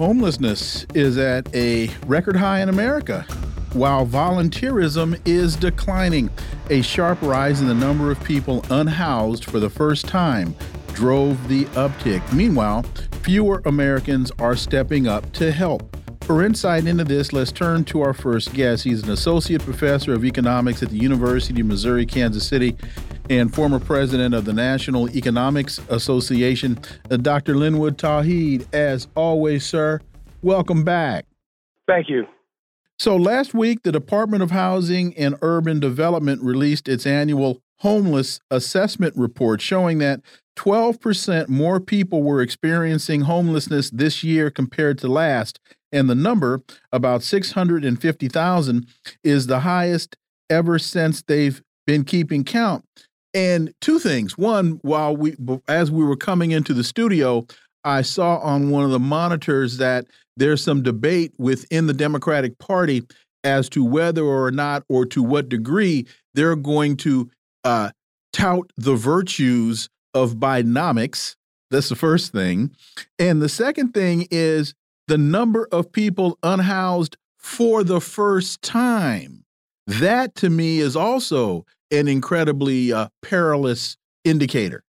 Homelessness is at a record high in America, while volunteerism is declining. A sharp rise in the number of people unhoused for the first time drove the uptick. Meanwhile, fewer Americans are stepping up to help. For insight into this, let's turn to our first guest. He's an associate professor of economics at the University of Missouri Kansas City and former president of the National Economics Association, uh, Dr. Linwood Tauheed. As always, sir, welcome back. Thank you. So, last week, the Department of Housing and Urban Development released its annual homeless assessment report showing that 12% more people were experiencing homelessness this year compared to last. And the number, about 650,000, is the highest ever since they've been keeping count. And two things. One, while we as we were coming into the studio, I saw on one of the monitors that there's some debate within the Democratic Party as to whether or not or to what degree they're going to uh, tout the virtues of Bidenomics. That's the first thing. And the second thing is the number of people unhoused for the first time. That to me is also an incredibly uh, perilous indicator.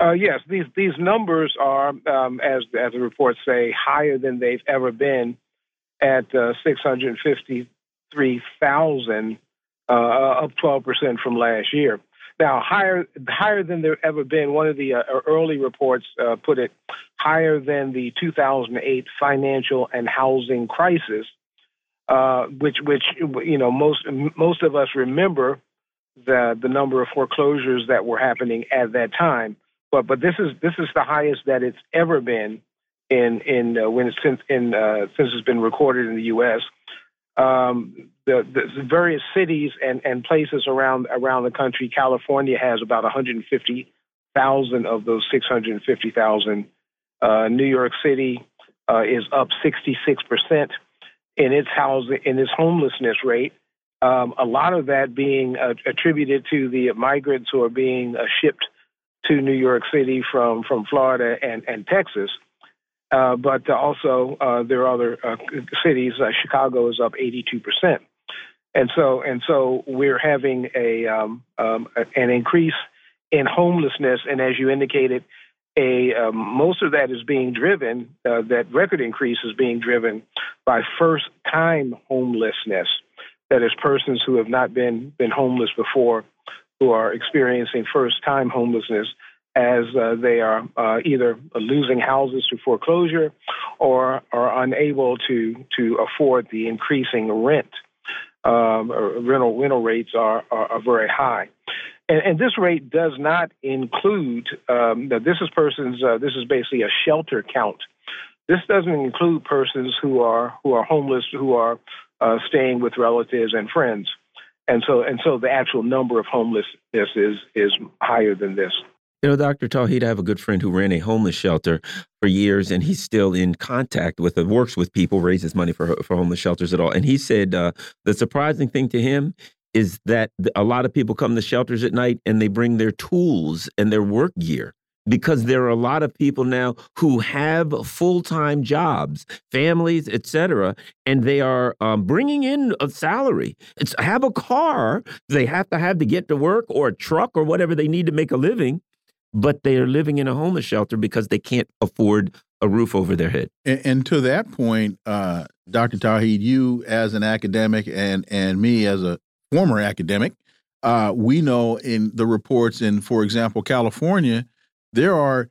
Uh, yes, these these numbers are, um, as as the reports say, higher than they've ever been, at uh, six hundred fifty three thousand, uh, up twelve percent from last year. Now, higher higher than they've ever been. One of the uh, early reports uh, put it higher than the 2008 financial and housing crisis, uh, which which you know most most of us remember the the number of foreclosures that were happening at that time. But but this is this is the highest that it's ever been in in uh, when since in uh, since it's been recorded in the U.S. Um, the, the, various cities and, and places around around the country. California has about 150,000 of those 650,000. Uh, New York City uh, is up 66 percent in its housing in its homelessness rate. Um, a lot of that being uh, attributed to the migrants who are being uh, shipped to New York City from, from Florida and, and Texas. Uh, but also, uh, there are other uh, cities. Uh, Chicago is up 82%. And so, and so we're having a um, um, an increase in homelessness, and as you indicated, a um, most of that is being driven. that record increase is being driven by first-time homelessness that is persons who have not been been homeless before who are experiencing first time homelessness as uh, they are uh, either losing houses to foreclosure or are unable to to afford the increasing rent. Um, rental rental rates are, are, are very high. And, and, this rate does not include. Um, this is persons. Uh, this is basically a shelter count. This doesn't include persons who are who are homeless, who are uh, staying with relatives and friends. And so, and so, the actual number of homelessness is is higher than this. You know, Dr. Tauheed, I have a good friend who ran a homeless shelter for years, and he's still in contact with it, works with people, raises money for for homeless shelters at all. And he said uh, the surprising thing to him is that a lot of people come to shelters at night and they bring their tools and their work gear because there are a lot of people now who have full-time jobs families etc and they are um, bringing in a salary. It's have a car they have to have to get to work or a truck or whatever they need to make a living but they are living in a homeless shelter because they can't afford a roof over their head. And, and to that point uh, dr tauheed you as an academic and and me as a former academic uh, we know in the reports in for example california there are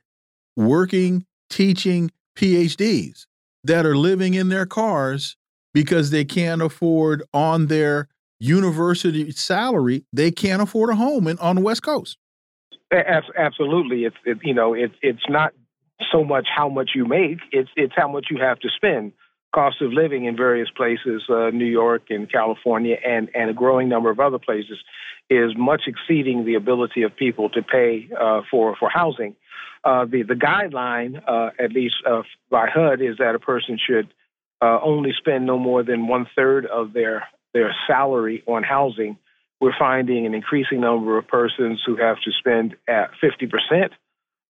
working, teaching PhDs that are living in their cars because they can't afford on their university salary, they can't afford a home in, on the West Coast. Absolutely, it's it, you know it's it's not so much how much you make; it's it's how much you have to spend. Cost of living in various places, uh, New York and California, and and a growing number of other places, is much exceeding the ability of people to pay uh, for for housing. Uh, the the guideline, uh, at least uh, by HUD, is that a person should uh, only spend no more than one third of their their salary on housing. We're finding an increasing number of persons who have to spend at 50 percent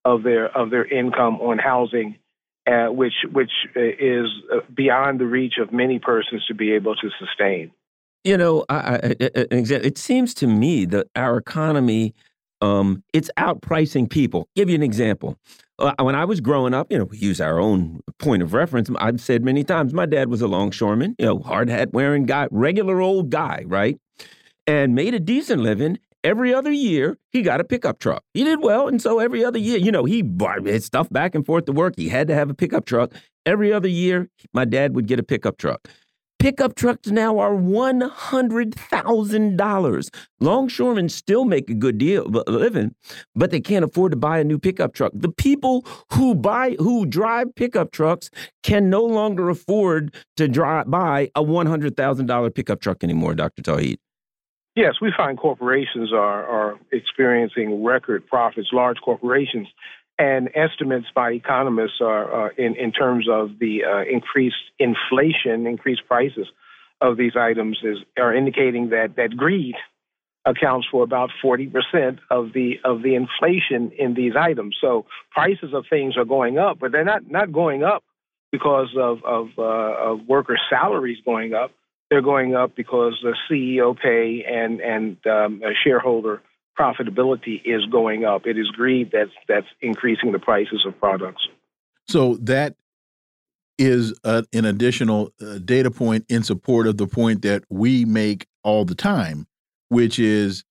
of their of their income on housing, uh, which which is beyond the reach of many persons to be able to sustain. You know, I, I, it seems to me that our economy um, it's outpricing people. Give you an example. Uh, when I was growing up, you know, we use our own point of reference. I've said many times, my dad was a longshoreman, you know, hard hat wearing guy, regular old guy, right? And made a decent living. Every other year, he got a pickup truck. He did well, and so every other year, you know, he brought his stuff back and forth to work. He had to have a pickup truck. Every other year, my dad would get a pickup truck. Pickup trucks now are $100,000. Longshoremen still make a good deal living, but they can't afford to buy a new pickup truck. The people who buy who drive pickup trucks can no longer afford to drive buy a $100,000 pickup truck anymore, Dr. Tauheed. Yes, we find corporations are, are experiencing record profits, large corporations and estimates by economists are uh, in, in terms of the uh, increased inflation, increased prices of these items is are indicating that that greed accounts for about 40% of the of the inflation in these items. So prices of things are going up, but they're not not going up because of of, uh, of worker salaries going up. They're going up because the CEO pay and and um, shareholder profitability is going up. It is greed that's that's increasing the prices of products. So that is an additional uh, data point in support of the point that we make all the time, which is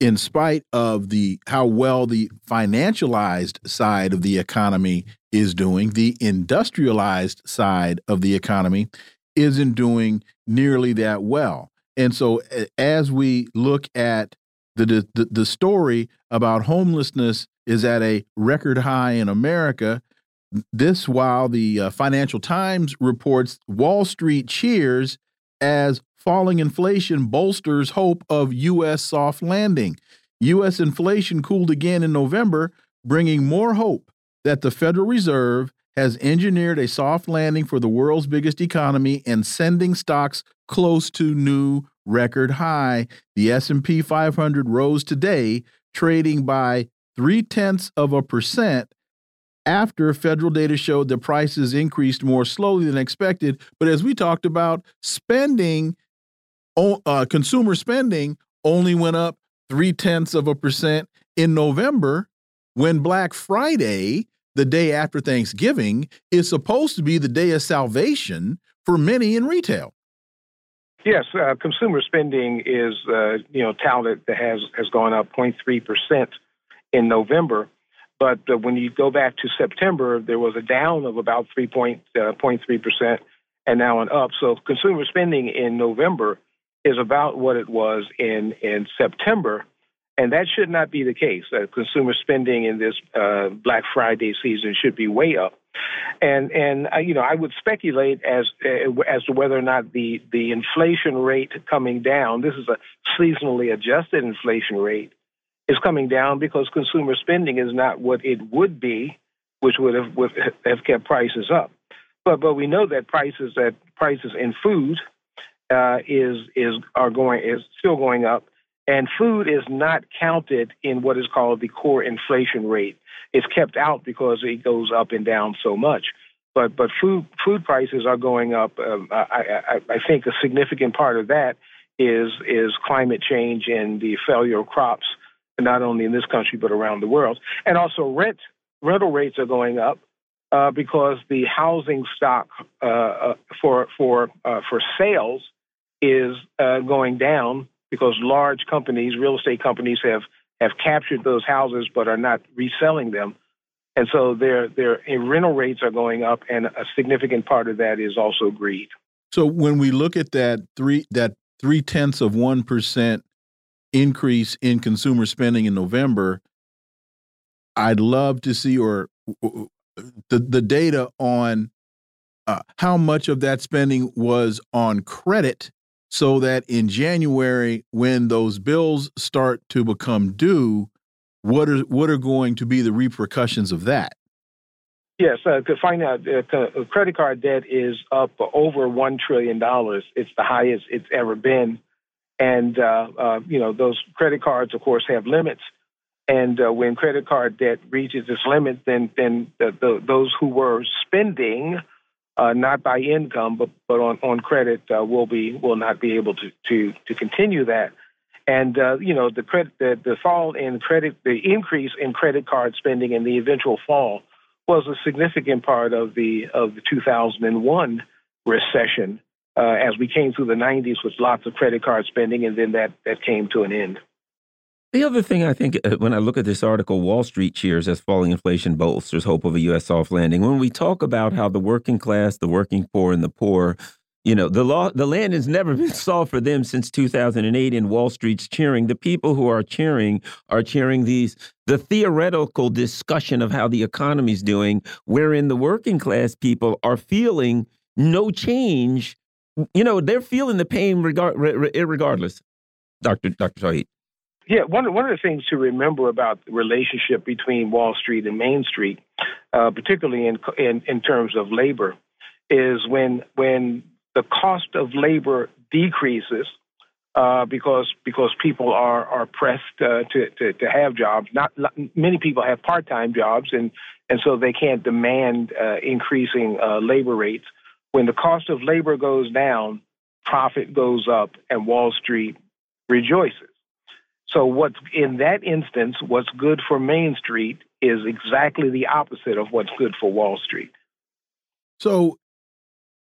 in spite of the how well the financialized side of the economy is doing, the industrialized side of the economy isn't doing nearly that well. And so as we look at the, the, the story about homelessness is at a record high in America. This while the uh, Financial Times reports Wall Street cheers as falling inflation bolsters hope of U.S. soft landing. U.S. inflation cooled again in November, bringing more hope that the Federal Reserve has engineered a soft landing for the world's biggest economy and sending stocks close to new record high. The S&P 500 rose today, trading by three tenths of a percent after federal data showed that prices increased more slowly than expected. But as we talked about, spending, uh, consumer spending only went up three tenths of a percent in November when Black Friday, the day after Thanksgiving, is supposed to be the day of salvation for many in retail. Yes, uh, consumer spending is uh, you know touted that has has gone up 0.3 percent in November, but uh, when you go back to September, there was a down of about 3.3 uh, percent, and now an up. So consumer spending in November is about what it was in in September, and that should not be the case. Uh, consumer spending in this uh, Black Friday season should be way up and and uh, you know I would speculate as uh, as to whether or not the the inflation rate coming down. This is a seasonally adjusted inflation rate is coming down because consumer spending is not what it would be, which would have would have kept prices up. But but we know that prices that prices in food uh, is is are going is still going up, and food is not counted in what is called the core inflation rate it's kept out because it goes up and down so much. But but food food prices are going up. Um, I, I, I think a significant part of that is is climate change and the failure of crops, not only in this country but around the world. And also rent rental rates are going up uh, because the housing stock uh, uh for for uh, for sales is uh, going down because large companies, real estate companies, have have captured those houses but are not reselling them. And so their their rental rates are going up, and a significant part of that is also greed. So when we look at that three that three tenths of one percent increase in consumer spending in November, I'd love to see, or the the data on uh, how much of that spending was on credit, so that in January, when those bills start to become due, what are what are going to be the repercussions of that? Yes, uh, out, uh, credit card debt is up over one trillion dollars. It's the highest it's ever been, and uh, uh you know those credit cards, of course, have limits. And uh, when credit card debt reaches its limit, then then the, the, those who were spending, uh, not by income but but on on credit, uh, will be will not be able to to to continue that. And uh, you know the credit the, the fall in credit, the increase in credit card spending, and the eventual fall was a significant part of the of the 2001 recession uh, as we came through the 90s with lots of credit card spending, and then that that came to an end. The other thing I think uh, when I look at this article, Wall Street cheers as falling inflation bolsters hope of a U.S. soft landing. When we talk about how the working class, the working poor, and the poor you know, the law, the land has never been solved for them since 2008 and Wall Street's cheering. The people who are cheering are cheering these, the theoretical discussion of how the economy's doing, wherein the working class people are feeling no change. You know, they're feeling the pain regard, regardless. Dr. Dr. Tauheed. Yeah, one one of the things to remember about the relationship between Wall Street and Main Street, uh, particularly in, in in terms of labor, is when when the cost of labor decreases uh, because because people are are pressed uh, to, to, to have jobs. Not, many people have part time jobs, and and so they can't demand uh, increasing uh, labor rates. When the cost of labor goes down, profit goes up, and Wall Street rejoices. So what's in that instance, what's good for Main Street is exactly the opposite of what's good for Wall Street. So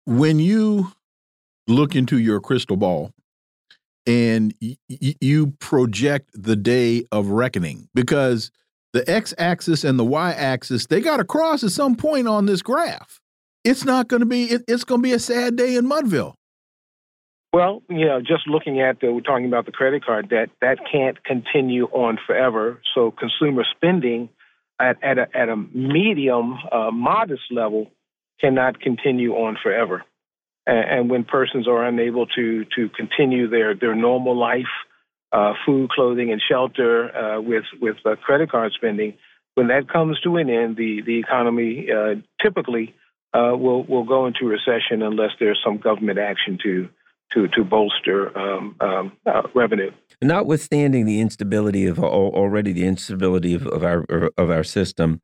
when you look into your crystal ball and you project the day of reckoning because the x-axis and the y-axis they got to cross at some point on this graph it's not going to be it, it's going to be a sad day in mudville well you know just looking at the we're talking about the credit card debt that can't continue on forever. So consumer spending at, at, a, at a medium uh, modest level cannot continue on forever. And, when persons are unable to to continue their their normal life, uh, food, clothing, and shelter uh, with with uh, credit card spending, when that comes to an end, the the economy uh, typically uh, will will go into recession unless there's some government action to to to bolster um, um, uh, revenue. Notwithstanding the instability of already the instability of, of our of our system,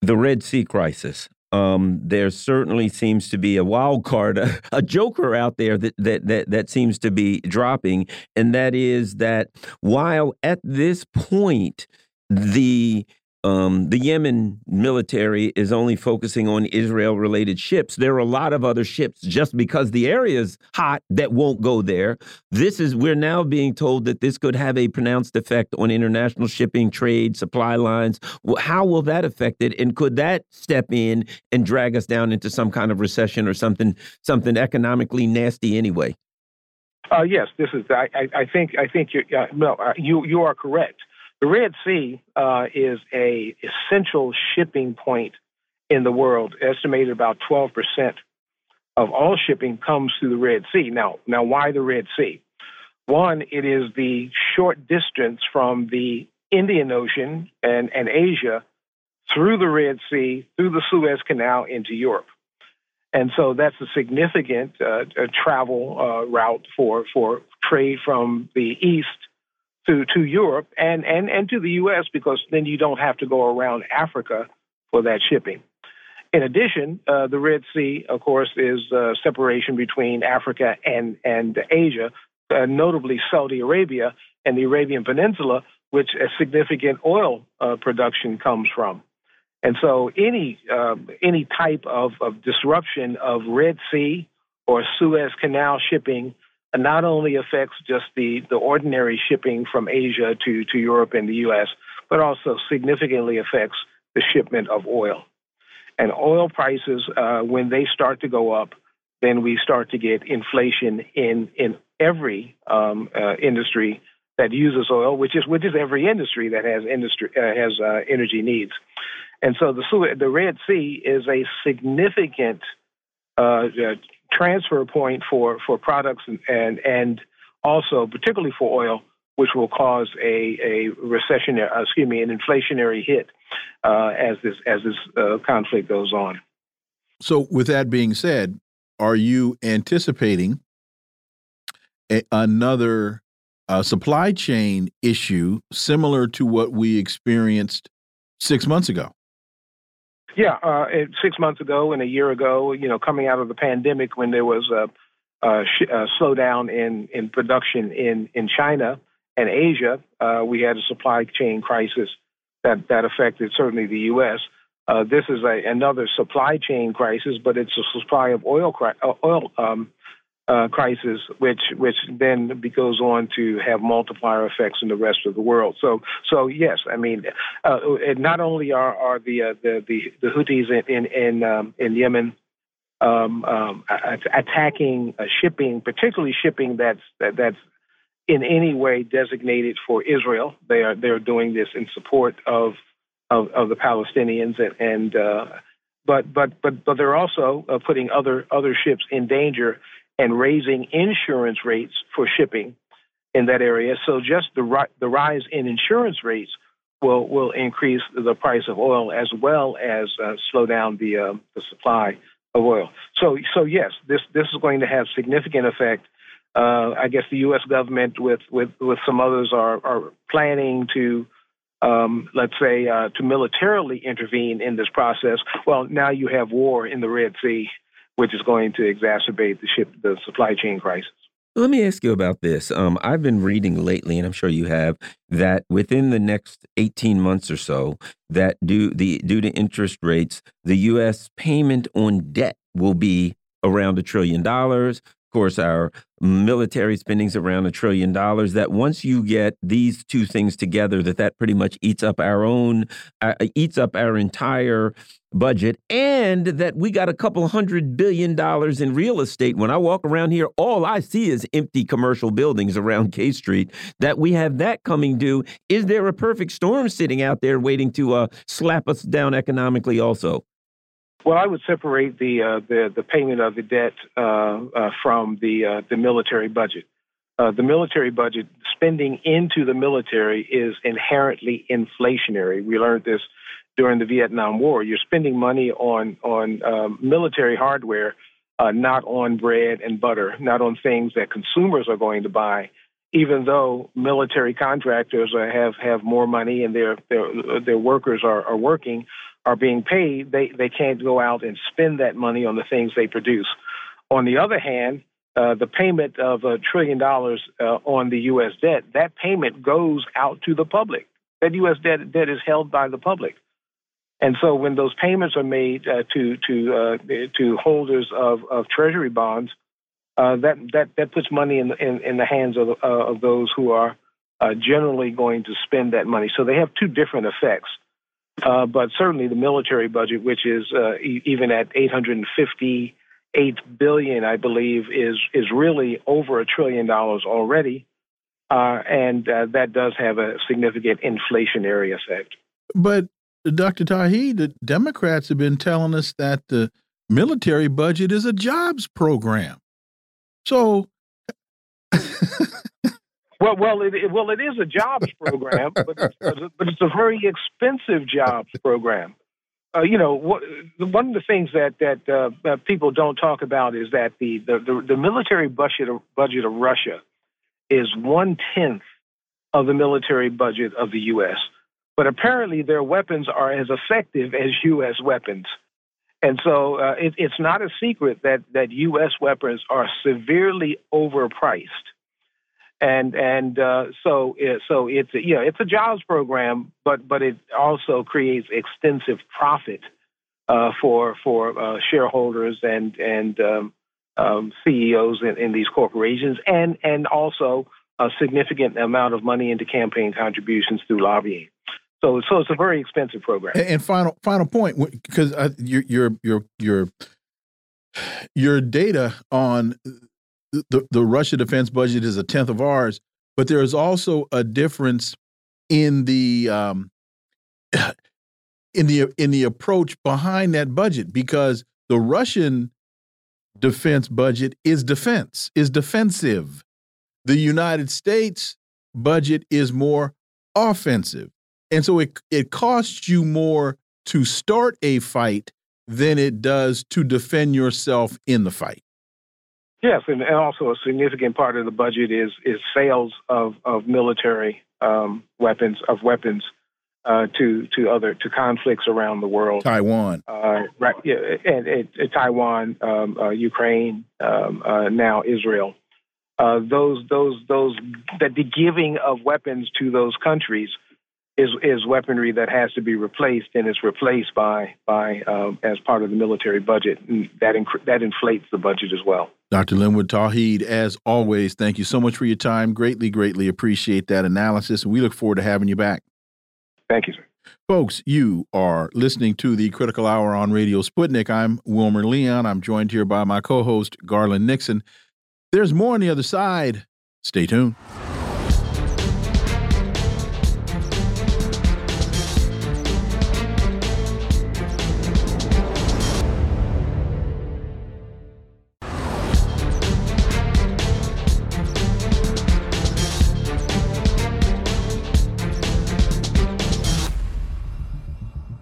the Red Sea crisis um, there certainly seems to be a wild card, a, a, joker out there that, that that that seems to be dropping, and that is that while at this point the um, the Yemen military is only focusing on Israel related ships. There are a lot of other ships just because the area is hot that won't go there. This is, we're now being told that this could have a pronounced effect on international shipping, trade, supply lines. How will that affect it? And could that step in and drag us down into some kind of recession or something, something economically nasty anyway? Uh, yes, this is. I, I, I think. I think you. Uh, no, uh, you. You are correct. The Red Sea uh, is a essential shipping point in the world. Estimated about 12% of all shipping comes through the Red Sea. Now, now why the Red Sea? One, it is the short distance from the Indian Ocean and, and Asia through the Red Sea, through the Suez Canal into Europe. And so that's a significant uh, travel uh, route for, for trade from the east to, to Europe and, and, and to the U.S. because then you don't have to go around Africa for that shipping. In addition, uh, the Red Sea, of course, is uh, separation between Africa and, and Asia, uh, notably Saudi Arabia and the Arabian Peninsula, which a significant oil uh, production comes from. And so, any um, any type of, of disruption of Red Sea or Suez Canal shipping not only affects just the, the ordinary shipping from Asia to, to Europe and the US, but also significantly affects the shipment of oil. And oil prices, uh, when they start to go up, then we start to get inflation in, in every um, uh, industry that uses oil, which is which is every industry that has industry uh, has uh, energy needs. And so the the Red Sea is a significant uh, uh, transfer point for, for products and, and, also particularly for oil, which will cause a, a recession, uh, excuse me, an inflationary hit uh, as this as this uh, conflict goes on. So, with that being said, are you anticipating a, another uh, supply chain issue similar to what we experienced six months ago? Yeah, uh, six months ago and a year ago, you know, coming out of the pandemic when there was a, a, a slowdown in, in production in, in China and Asia, uh, we had a supply chain crisis that, that affected certainly the U.S. Uh, this is a, another supply chain crisis, but it's a supply of oil, uh, oil um, uh, crisis, which which then goes on to have multiplier effects in the rest of the world. So so yes, I mean, uh, not only are are the uh, the, the the Houthis in in in, um, in Yemen um, um, attacking uh, shipping, particularly shipping that's that, that's in any way designated for Israel. They are they're doing this in support of of, of the Palestinians and. and uh, but but but but they're also uh, putting other other ships in danger and raising insurance rates for shipping in that area. So just the ri- the rise in insurance rates will will increase the price of oil as well as uh, slow down the uh, the supply of oil. So so yes, this this is going to have significant effect. Uh, I guess the U.S. government with with with some others are are planning to. Um, let's say uh, to militarily intervene in this process. Well, now you have war in the Red Sea, which is going to exacerbate the ship the supply chain crisis. Let me ask you about this. Um, I've been reading lately, and I'm sure you have, that within the next 18 months or so, that due the due to interest rates, the U.S. payment on debt will be around a trillion dollars. Of course, our military spending's around a trillion dollars. That once you get these two things together, that that pretty much eats up our own, uh, eats up our entire budget, and that we got a couple hundred billion dollars in real estate. When I walk around here, all I see is empty commercial buildings around K Street. That we have that coming due. Is there a perfect storm sitting out there waiting to uh, slap us down economically? Also. Well, I would separate the uh, the, the payment of the debt uh, uh, from the uh, the military budget. Uh, the military budget spending into the military is inherently inflationary. We learned this during the Vietnam War. You're spending money on on um, military hardware, not on bread and butter, not on things that consumers are going to buy. Even though military contractors have have more money and their their their workers are, are working, are being paid, they, they can't go out and spend that money on the things they produce. On the other hand, uh, the payment of a trillion dollars uh, on the U.S. debt, that payment goes out to the public. That U.S. debt, debt is held by the public. And so when those payments are made uh, to to uh, to holders of, of treasury bonds, uh, that that that puts money in in, in the hands of uh, of those who are generally going to spend that money. So they have two different effects. Uh, but certainly the military budget, which is uh, e even at 858 billion, I believe, is is really over a trillion dollars already, uh, and uh, that does have a significant inflationary effect. But Dr. Tauheed, the Democrats have been telling us that the military budget is a jobs program. So Well, well, it, well, it is a jobs program, but it's, but it's a very expensive jobs program. Uh, you know, one of the things that that uh, people don't talk about is that the the, the, the military budget of, budget of Russia is one tenth of the military budget of the U.S. But apparently, their weapons are as effective as U.S. weapons. And so uh, it, it's not a secret that, that U.S. weapons are severely overpriced and and uh, so it, so it's a, you know it's a jobs program, but but it also creates extensive profit uh, for for uh, shareholders and and um, um, CEOs in, in, these corporations, and and also a significant amount of money into campaign contributions through lobbying. So so it's a very expensive program. And, and final final point because your your your your your data on the, the Russia defense budget is a tenth of ours, but there is also a difference in the um, in the in the approach behind that budget because the Russian defense budget is defense is defensive. The United States budget is more offensive. And so it it costs you more to start a fight than it does to defend yourself in the fight. Yes, and, and also a significant part of the budget is is sales of of military um, weapons of weapons uh, to to other to conflicts around the world. Taiwan, uh, right? Yeah, and, and, and Taiwan, um, uh, Ukraine, um, uh, now Israel. Uh, those those those that the giving of weapons to those countries is is weaponry that has to be replaced and is replaced by by um, as part of the military budget. And that that inflates the budget as well. Dr. Linwood Tauheed, as always, thank you so much for your time. Greatly, greatly appreciate that analysis, and we look forward to having you back. Thank you, sir. Folks, you are listening to the Critical Hour on Radio Sputnik. I'm Wilmer Leon. I'm joined here by my co host, Garland Nixon. There's more on the other side. Stay tuned.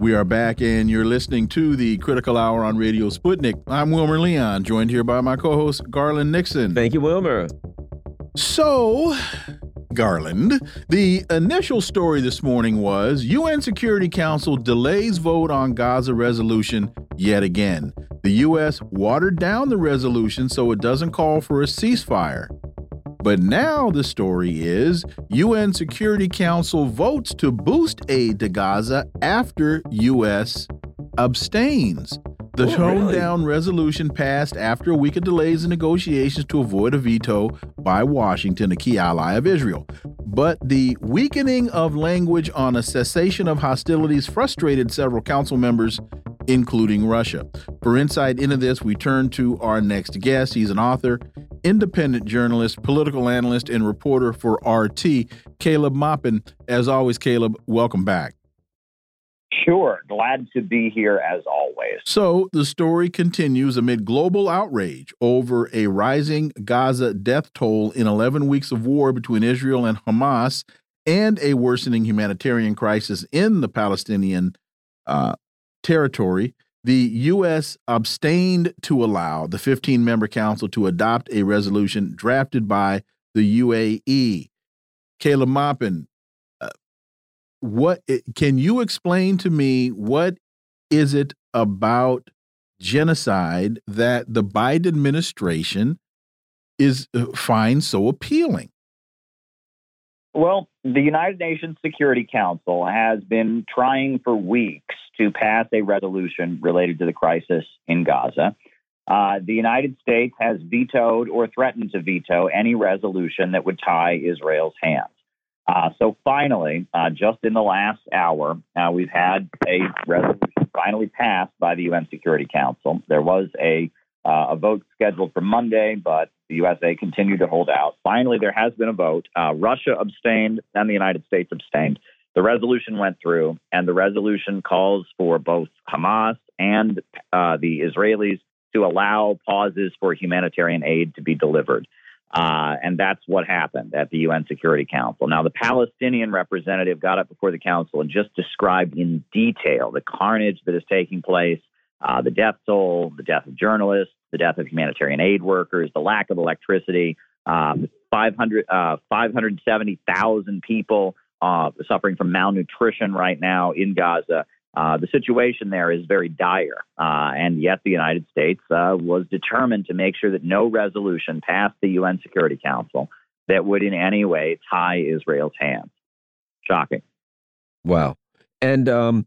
We are back, and you're listening to the Critical Hour on Radio Sputnik. I'm Wilmer Leon, joined here by my co host, Garland Nixon. Thank you, Wilmer. So, Garland, the initial story this morning was UN Security Council delays vote on Gaza resolution yet again. The U.S. watered down the resolution so it doesn't call for a ceasefire. But now the story is UN Security Council votes to boost aid to Gaza after U.S. abstains. The oh, toned really? down resolution passed after a week of delays in negotiations to avoid a veto by Washington, a key ally of Israel. But the weakening of language on a cessation of hostilities frustrated several council members including Russia. For insight into this, we turn to our next guest. He's an author, independent journalist, political analyst, and reporter for RT, Caleb Maupin. As always, Caleb, welcome back. Sure. Glad to be here as always. So the story continues amid global outrage over a rising Gaza death toll in 11 weeks of war between Israel and Hamas and a worsening humanitarian crisis in the Palestinian uh, territory, the U.S. abstained to allow the 15 member council to adopt a resolution drafted by the UAE. Caleb Maupin, uh, what can you explain to me? What is it about genocide that the Biden administration is uh, finds so appealing? Well, the United Nations Security Council has been trying for weeks to pass a resolution related to the crisis in Gaza. Uh, the United States has vetoed or threatened to veto any resolution that would tie Israel's hands. Uh, so finally, uh, just in the last hour, uh, we've had a resolution finally passed by the UN Security Council. There was a, uh, a vote scheduled for Monday, but the USA continued to hold out. Finally, there has been a vote. Uh, Russia abstained, and the United States abstained. The resolution went through, and the resolution calls for both Hamas and uh, the Israelis to allow pauses for humanitarian aid to be delivered. Uh, and that's what happened at the UN Security Council. Now, the Palestinian representative got up before the council and just described in detail the carnage that is taking place, uh, the death toll, the death of journalists, the death of humanitarian aid workers, the lack of electricity, um, 500, uh, 570,000 people uh, suffering from malnutrition right now in Gaza. Uh, the situation there is very dire, uh, and yet the United States uh, was determined to make sure that no resolution passed the UN Security Council that would in any way tie Israel's hands. Shocking. Wow. And um,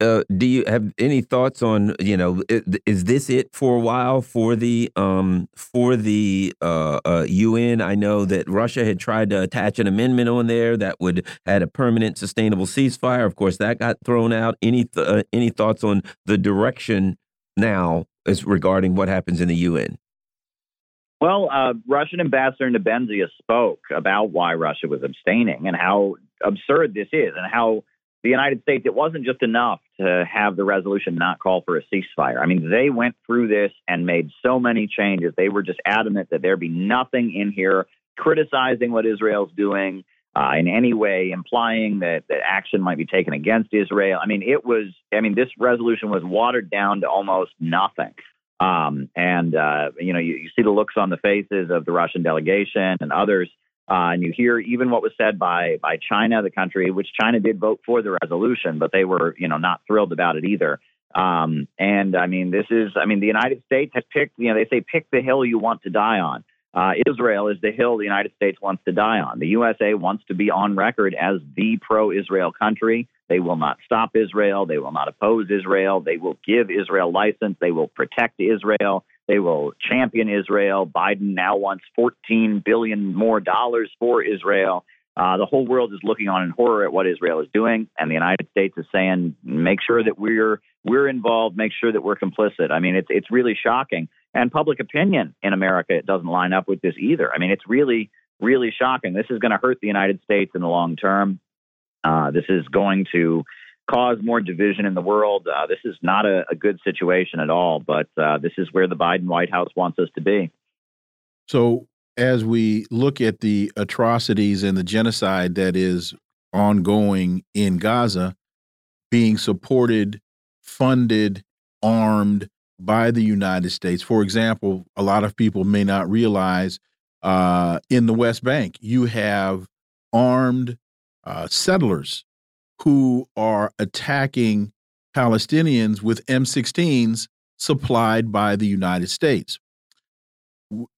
uh, do you have any thoughts on you know is this it for a while for the um for the uh, uh, UN? I know that Russia had tried to attach an amendment on there that would had a permanent sustainable ceasefire. Of course, that got thrown out. Any th uh, any thoughts on the direction now as regarding what happens in the UN? Well, uh, Russian Ambassador Nebenzia spoke about why Russia was abstaining and how absurd this is and how the United States, it wasn't just enough to have the resolution not call for a ceasefire. I mean, they went through this and made so many changes. They were just adamant that there be nothing in here criticizing what Israel's doing uh, in any way, implying that, that action might be taken against Israel. I mean, it was, I mean, this resolution was watered down to almost nothing. Um, and, uh, you know, you, you see the looks on the faces of the Russian delegation and others. Uh, and you hear even what was said by by China, the country, which China did vote for the resolution, but they were you know not thrilled about it either. Um, and I mean, this is I mean, the United States has picked you know they say pick the hill you want to die on. Uh, Israel is the hill the United States wants to die on. The USA wants to be on record as the pro-Israel country. They will not stop Israel. They will not oppose Israel. They will give Israel license. They will protect Israel. They will champion Israel. Biden now wants 14 billion more dollars for Israel. Uh, the whole world is looking on in horror at what Israel is doing, and the United States is saying, "Make sure that we're we're involved. Make sure that we're complicit." I mean, it's it's really shocking, and public opinion in America it doesn't line up with this either. I mean, it's really really shocking. This is going to hurt the United States in the long term. Uh, this is going to cause more division in the world. Uh, this is not a, a, good situation at all, but uh, this is where the Biden White House wants us to be. So, as we look at the atrocities and the genocide that is ongoing in Gaza, being supported, funded, armed by the United States. For example, a lot of people may not realize uh, in the West Bank, you have armed uh, settlers who are attacking Palestinians with M16s supplied by the United States.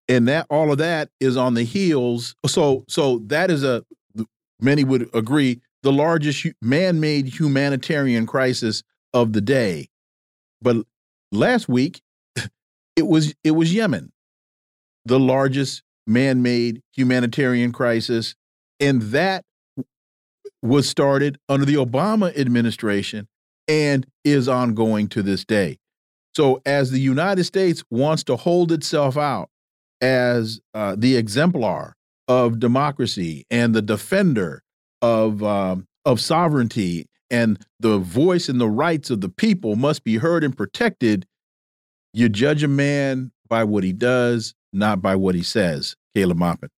And that all of that is on the heels. So so that is a many would agree the largest man-made humanitarian crisis of the day. But last week it was it was Yemen, the largest man-made humanitarian crisis and that was started under the Obama administration and is ongoing to this day. So, as the United States wants to hold itself out as uh, the exemplar of democracy and the defender of um, of sovereignty and the voice and the rights of the people must be heard and protected. You judge a man by what he does, not by what he says. Caleb Maupin.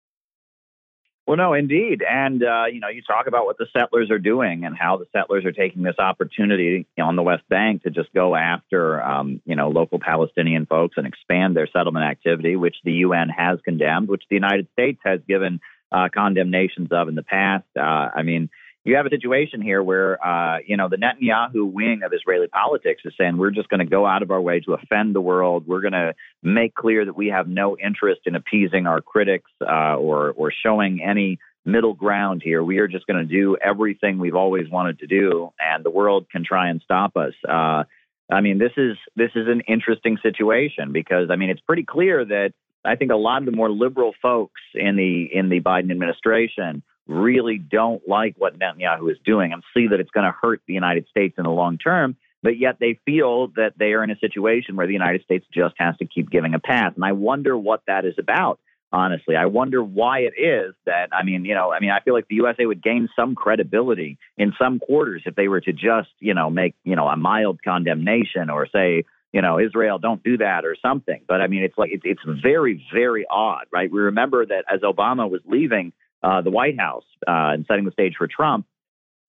Well, no, indeed. And, uh, you know, you talk about what the settlers are doing and how the settlers are taking this opportunity on the West Bank to just go after, um, you know, local Palestinian folks and expand their settlement activity, which the UN has condemned, which the United States has given uh, condemnations of in the past. Uh, I mean, you have a situation here where, uh, you know, the Netanyahu wing of Israeli politics is saying we're just going to go out of our way to offend the world. We're going to make clear that we have no interest in appeasing our critics uh, or or showing any middle ground here. We are just going to do everything we've always wanted to do, and the world can try and stop us. Uh, I mean, this is this is an interesting situation because I mean, it's pretty clear that I think a lot of the more liberal folks in the in the Biden administration really don't like what Netanyahu is doing and see that it's going to hurt the United States in the long term. But yet they feel that they are in a situation where the United States just has to keep giving a pass. And I wonder what that is about, honestly. I wonder why it is that, I mean, you know, I mean, I feel like the USA would gain some credibility in some quarters if they were to just, you know, make, you know, a mild condemnation or say, you know, Israel, don't do that or something. But I mean, it's like, it's, it's very, very odd, right? We remember that as Obama was leaving, uh, the White House uh, and setting the stage for Trump,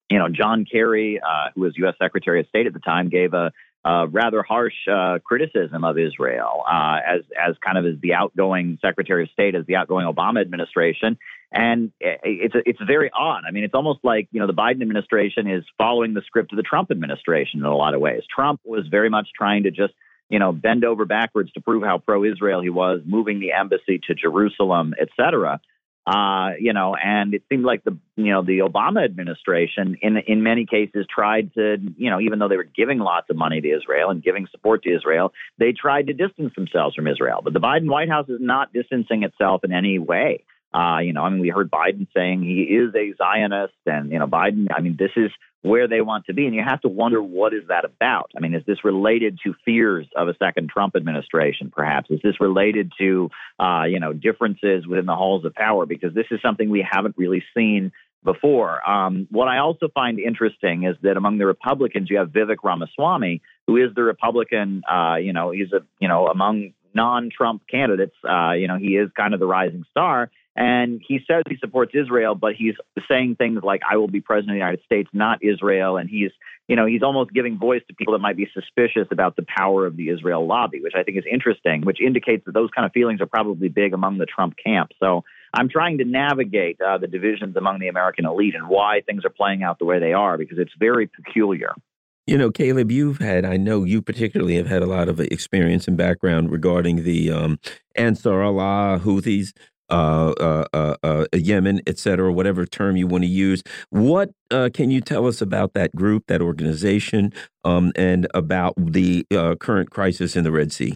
you know, John Kerry, uh, who was U.S. Secretary of State at the time, gave a, a rather harsh uh, criticism of Israel uh, as as kind of as the outgoing Secretary of State, as the outgoing Obama administration, and it's it's very odd. I mean, it's almost like you know the Biden administration is following the script of the Trump administration in a lot of ways. Trump was very much trying to just you know bend over backwards to prove how pro-Israel he was, moving the embassy to Jerusalem, et cetera. Uh, you know, and it seemed like the you know the Obama administration, in in many cases, tried to you know even though they were giving lots of money to Israel and giving support to Israel, they tried to distance themselves from Israel. But the Biden White House is not distancing itself in any way. Uh, you know, I mean, we heard Biden saying he is a Zionist, and you know, Biden. I mean, this is where they want to be. And you have to wonder what is that about? I mean, is this related to fears of a second Trump administration, perhaps? Is this related to, uh, you know, differences within the halls of power? Because this is something we haven't really seen before. Um, what I also find interesting is that among the Republicans, you have Vivek Ramaswamy, who is the Republican. Uh, you know, he's a you know among non-Trump candidates. Uh, you know, he is kind of the rising star. And he says he supports Israel, but he's saying things like, I will be president of the United States, not Israel. And he's, you know, he's almost giving voice to people that might be suspicious about the power of the Israel lobby, which I think is interesting, which indicates that those kind of feelings are probably big among the Trump camp. So I'm trying to navigate uh, the divisions among the American elite and why things are playing out the way they are, because it's very peculiar. You know, Caleb, you've had, I know you particularly have had a lot of experience and background regarding the um, Ansar Allah Houthis Yemen, et cetera, whatever term you want to use. What uh, can you tell us about that group, that organization, um, and about the uh, current crisis in the Red Sea?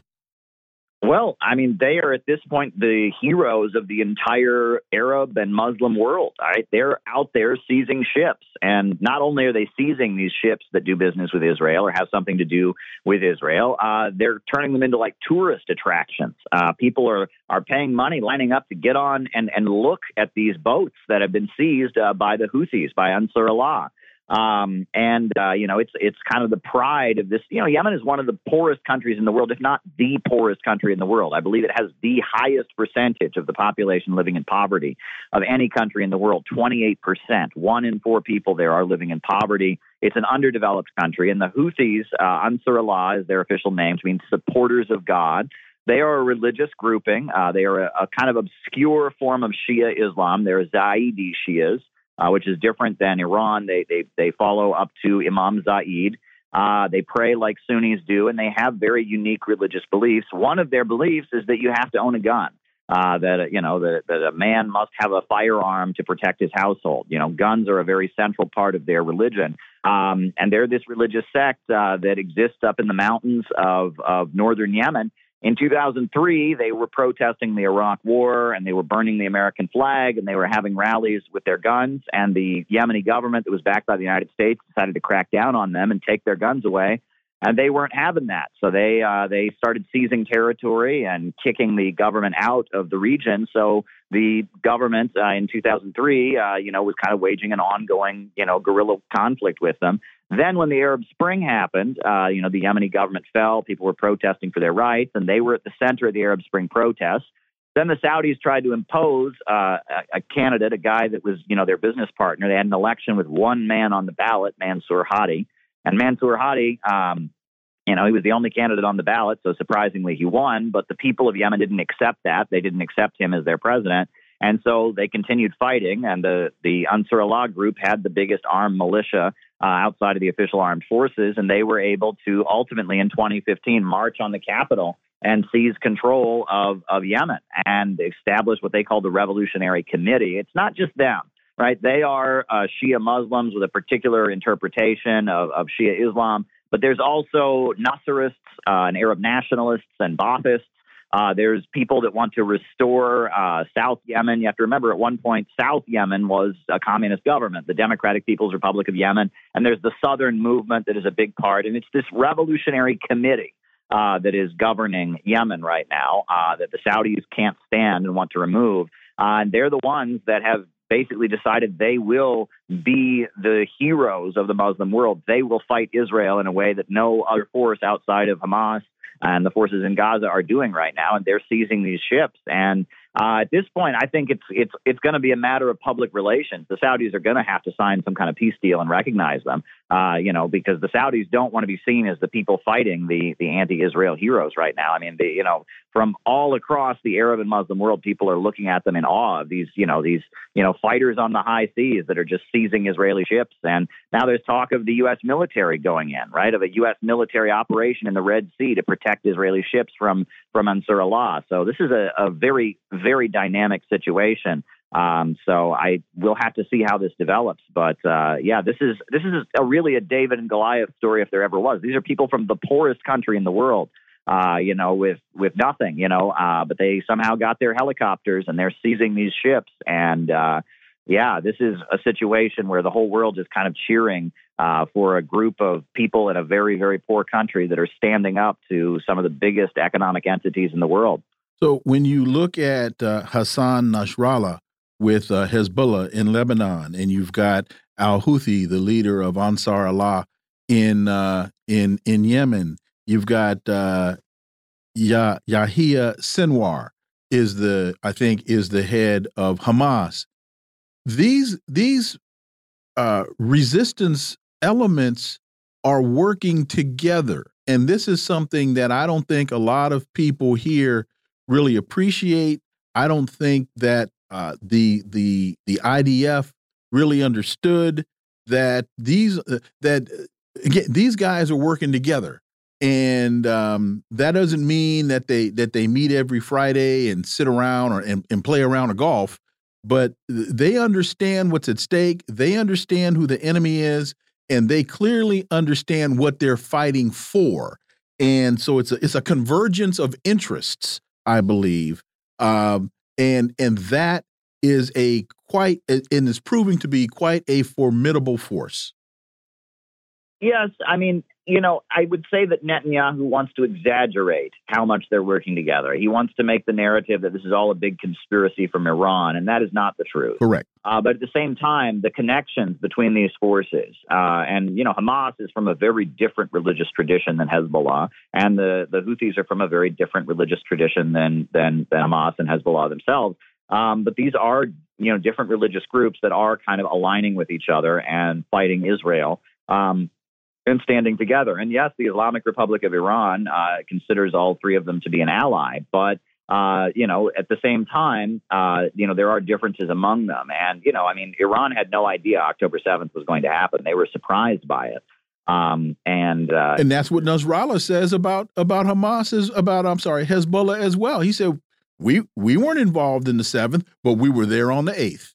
Well, I mean, they are at this point the heroes of the entire Arab and Muslim world. Right? They're out there seizing ships. And not only are they seizing these ships that do business with Israel or have something to do with Israel, uh, they're turning them into like tourist attractions. Uh, people are, are paying money, lining up to get on and, and look at these boats that have been seized uh, by the Houthis, by Ansar Allah. Um, and uh, you know, it's it's kind of the pride of this. You know, Yemen is one of the poorest countries in the world, if not the poorest country in the world. I believe it has the highest percentage of the population living in poverty of any country in the world. Twenty eight percent, one in four people there are living in poverty. It's an underdeveloped country, and the Houthis, uh, Ansar Allah is their official name, means supporters of God. They are a religious grouping. Uh, they are a, a, kind of obscure form of Shia Islam. They're Zaidi Shias uh, which is different than Iran. They they they follow up to Imam Zaid. Uh, they pray like Sunnis do, and they have very unique religious beliefs. One of their beliefs is that you have to own a gun. Uh, that you know that, that a man must have a firearm to protect his household. You know, guns are a very central part of their religion, um, and they're this religious sect uh, that exists up in the mountains of of northern Yemen. In 2003, they were protesting the Iraq War and they were burning the American flag and they were having rallies with their guns. And the Yemeni government that was backed by the United States decided to crack down on them and take their guns away. And they weren't having that, so they uh, they started seizing territory and kicking the government out of the region. So the government uh, in 2003, uh, you know, was kind of waging an ongoing, you know, guerrilla conflict with them. Then, when the Arab Spring happened, uh, you know, the Yemeni government fell. People were protesting for their rights, and they were at the center of the Arab Spring protests. Then the Saudis tried to impose uh, a, a, candidate, a guy that was, you know, their business partner. They had an election with one man on the ballot, Mansour Hadi, and Mansour Hadi, um, you know, he was the only candidate on the ballot, so surprisingly he won. But the people of Yemen didn't accept that; they didn't accept him as their president. And so they continued fighting, and the, the Ansar Allah group had the biggest armed militia uh, outside of the official armed forces, and they were able to ultimately in 2015 march on the capital and seize control of, of Yemen and establish what they call the Revolutionary Committee. It's not just them, right? They are uh, Shia Muslims with a particular interpretation of, of Shia Islam, but there's also Nasserists uh, and Arab nationalists and Baathists uh, there's people that want to restore uh, South Yemen. You have to remember, at one point, South Yemen was a communist government, the Democratic People's Republic of Yemen. And there's the Southern movement that is a big part. And it's this revolutionary committee uh, that is governing Yemen right now uh, that the Saudis can't stand and want to remove. Uh, and they're the ones that have basically decided they will be the heroes of the Muslim world. They will fight Israel in a way that no other force outside of Hamas and the forces in Gaza are doing right now, and they're seizing these ships. And uh, at this point, I think it's it's it's going to be a matter of public relations. The Saudis are going to have to sign some kind of peace deal and recognize them, uh, you know, because the Saudis don't want to be seen as the people fighting the the anti-Israel heroes right now. I mean, you know, from all across the Arab and Muslim world, people are looking at them in awe of these, you know, these you know fighters on the high seas that are just seizing Israeli ships. And now there's talk of the U.S. military going in, right, of a U.S. military operation in the Red Sea to protect Israeli ships from from Ansar Allah. So this is a, a very very dynamic situation. Um, so I will have to see how this develops. But uh, yeah, this is this is a really a David and Goliath story if there ever was. These are people from the poorest country in the world, uh, you know, with with nothing, you know, uh, but they somehow got their helicopters and they're seizing these ships. And uh, yeah, this is a situation where the whole world is kind of cheering uh, for a group of people in a very very poor country that are standing up to some of the biggest economic entities in the world. So when you look at uh, Hassan Nasrallah, with uh, Hezbollah in Lebanon, and you've got Al Houthi, the leader of Ansar Allah in uh, in in Yemen. You've got uh, Yah Yahya Sinwar is the I think is the head of Hamas. These these uh, resistance elements are working together, and this is something that I don't think a lot of people here really appreciate. I don't think that uh, the the the IDF really understood that these uh, that uh, again these guys are working together and um, that doesn't mean that they that they meet every Friday and sit around or and, and play around a golf but they understand what's at stake they understand who the enemy is and they clearly understand what they're fighting for and so it's a, it's a convergence of interests i believe um, and and that is a quite and is proving to be quite a formidable force. Yes, I mean, you know, I would say that Netanyahu wants to exaggerate how much they're working together. He wants to make the narrative that this is all a big conspiracy from Iran, and that is not the truth. Correct. Uh, but at the same time, the connections between these forces, uh, and you know, Hamas is from a very different religious tradition than Hezbollah, and the the Houthis are from a very different religious tradition than than, than Hamas and Hezbollah themselves. Um, but these are, you know, different religious groups that are kind of aligning with each other and fighting Israel um, and standing together. And yes, the Islamic Republic of Iran uh, considers all three of them to be an ally, but uh, you know, at the same time, uh, you know, there are differences among them. And, you know, I mean, Iran had no idea October 7th was going to happen. They were surprised by it. Um, and uh, and that's what Nasrallah says about about Hamas is about I'm sorry Hezbollah as well. He said we we weren't involved in the seventh, but we were there on the eighth.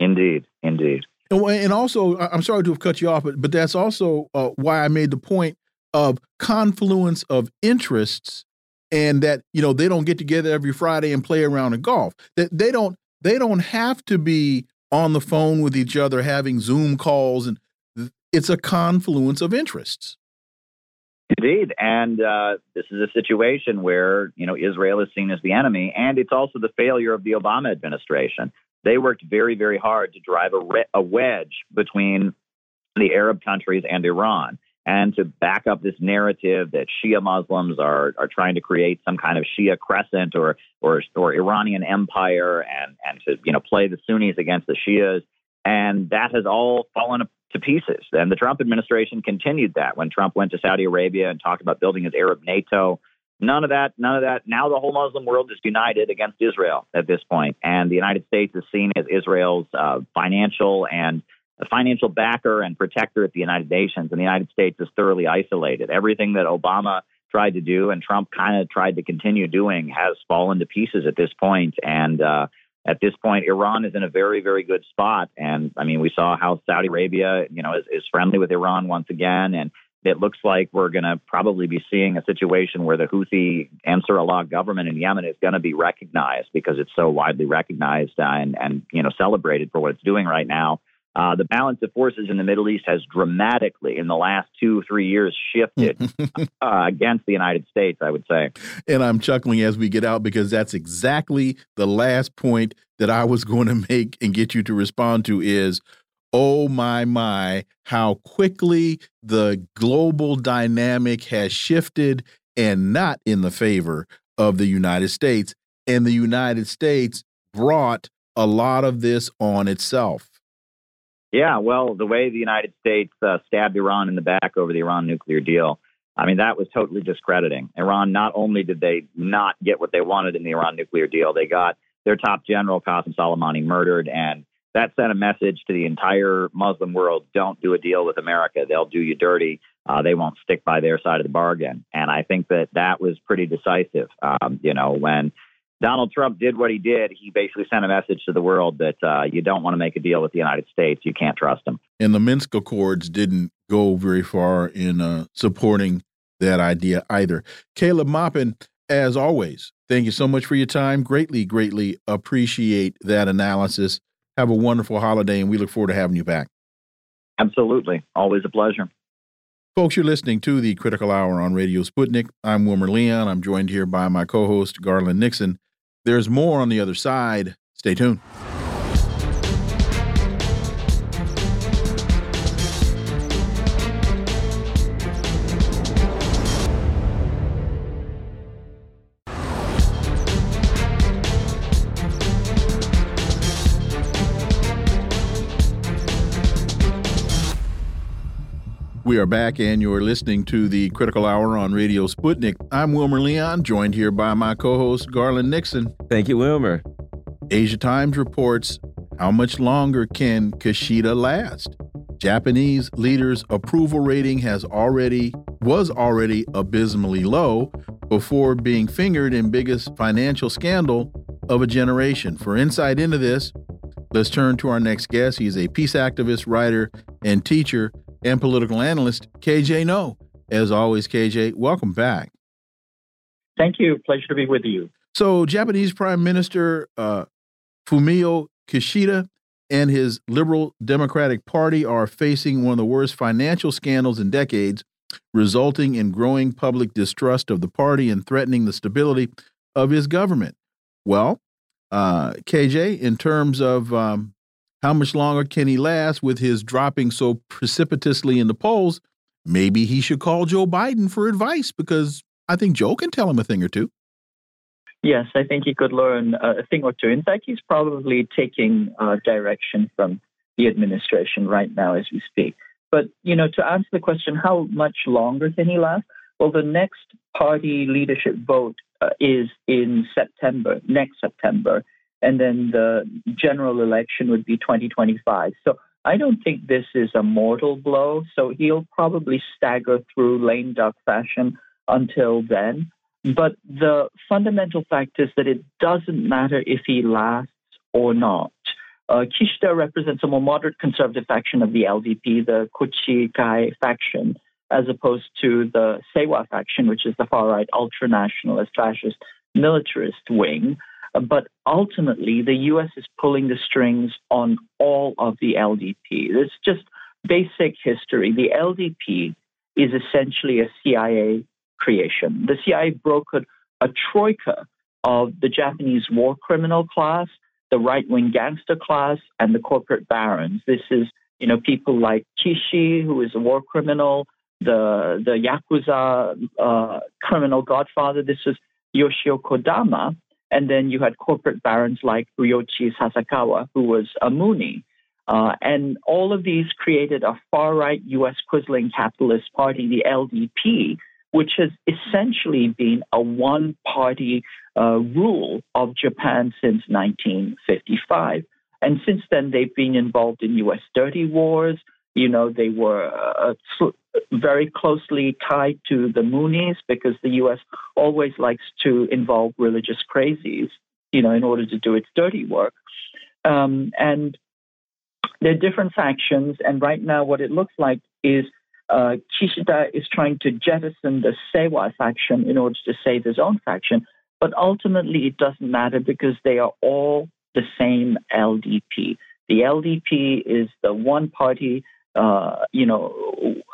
Indeed, indeed. And, also, I'm sorry to have cut you off, but but that's also uh, why I made the point of confluence of interests, and that you know they don't get together every Friday and play around in golf. That they don't they don't have to be on the phone with each other having Zoom calls, and it's a confluence of interests. Indeed, and uh, this is a situation where you know Israel is seen as the enemy, and it's also the failure of the Obama administration. They worked very, very hard to drive a, a wedge between the Arab countries and Iran, and to back up this narrative that Shia Muslims are are trying to create some kind of Shia crescent or or, or Iranian empire, and and to you know play the Sunnis against the Shias, and that has all fallen to pieces. And the Trump administration continued that when Trump went to Saudi Arabia and talked about building his Arab NATO. None of that, none of that. Now the whole Muslim world is united against Israel at this point, and the United States is seen as Israel's uh, financial and financial backer and protector at the United Nations. And the United States is thoroughly isolated. Everything that Obama tried to do and Trump kind of tried to continue doing has fallen to pieces at this point. And uh, at this point, Iran is in a very, very good spot. And I mean, we saw how Saudi Arabia, you know, is, is friendly with Iran once again. And it looks like we're going to probably be seeing a situation where the Houthi Ansar Allah government in Yemen is going to be recognized because it's so widely recognized and, and, you know, celebrated for what it's doing right now. Uh, the balance of forces in the Middle East has dramatically, in the last two, three years, shifted uh, against the United States, I would say. And I'm chuckling as we get out because that's exactly the last point that I was going to make and get you to respond to is oh my, my, how quickly the global dynamic has shifted and not in the favor of the United States. And the United States brought a lot of this on itself. Yeah, well, the way the United States uh, stabbed Iran in the back over the Iran nuclear deal, I mean, that was totally discrediting. Iran, not only did they not get what they wanted in the Iran nuclear deal, they got their top general, Qasem Soleimani, murdered. And that sent a message to the entire Muslim world don't do a deal with America. They'll do you dirty. Uh, they won't stick by their side of the bargain. And I think that that was pretty decisive. Um, you know, when Donald Trump did what he did, he basically sent a message to the world that uh, you don't want to make a deal with the United States. You can't trust them. And the Minsk Accords didn't go very far in uh, supporting that idea either. Caleb Maupin, as always, thank you so much for your time. Greatly, greatly appreciate that analysis. Have a wonderful holiday, and we look forward to having you back. Absolutely. Always a pleasure. Folks, you're listening to the Critical Hour on Radio Sputnik. I'm Wilmer Leon. I'm joined here by my co host, Garland Nixon. There's more on the other side. Stay tuned. We are back, and you're listening to the Critical Hour on Radio Sputnik. I'm Wilmer Leon, joined here by my co host, Garland Nixon. Thank you, Wilmer. Asia Times reports How much longer can Kishida last? Japanese leaders' approval rating has already was already abysmally low before being fingered in biggest financial scandal of a generation. For insight into this, let's turn to our next guest. He's a peace activist, writer, and teacher and political analyst, KJ Noh. As always, KJ, welcome back. Thank you. Pleasure to be with you. So, Japanese Prime Minister uh, Fumio Kishida and his Liberal Democratic Party are facing one of the worst financial scandals in decades, resulting in growing public distrust of the party and threatening the stability of his government. Well, uh, KJ, in terms of um, how much longer can he last with his dropping so precipitously in the polls? Maybe he should call Joe Biden for advice because I think Joe can tell him a thing or two. Yes, I think he could learn a thing or two. In fact, he's probably taking uh, direction from the administration right now as we speak. But, you know, to answer the question, how much longer can he last? Well, the next party leadership vote uh, is in September, next September and then the general election would be 2025. So I don't think this is a mortal blow. So he'll probably stagger through lame duck fashion until then. But the fundamental fact is that it doesn't matter if he lasts or not. Uh, Kishida represents a more moderate conservative faction of the LDP, the Kochikai faction, as opposed to the Seiwa faction, which is the far right ultra nationalist fascist militarist wing. But ultimately, the U.S. is pulling the strings on all of the LDP. It's just basic history. The LDP is essentially a CIA creation. The CIA brokered a troika of the Japanese war criminal class, the right wing gangster class, and the corporate barons. This is, you know, people like Kishi, who is a war criminal, the the Yakuza uh, criminal godfather. This is Yoshio Kodama, and then you had corporate barons like Ryoichi Sasakawa, who was a Moonie. Uh, and all of these created a far right US Quisling capitalist party, the LDP, which has essentially been a one party uh, rule of Japan since 1955. And since then, they've been involved in US dirty wars. You know, they were uh, very closely tied to the Moonies because the U.S. always likes to involve religious crazies, you know, in order to do its dirty work. Um, and there are different factions, and right now, what it looks like is uh, Kishida is trying to jettison the Seiwa faction in order to save his own faction. But ultimately, it doesn't matter because they are all the same LDP. The LDP is the one party uh, you know,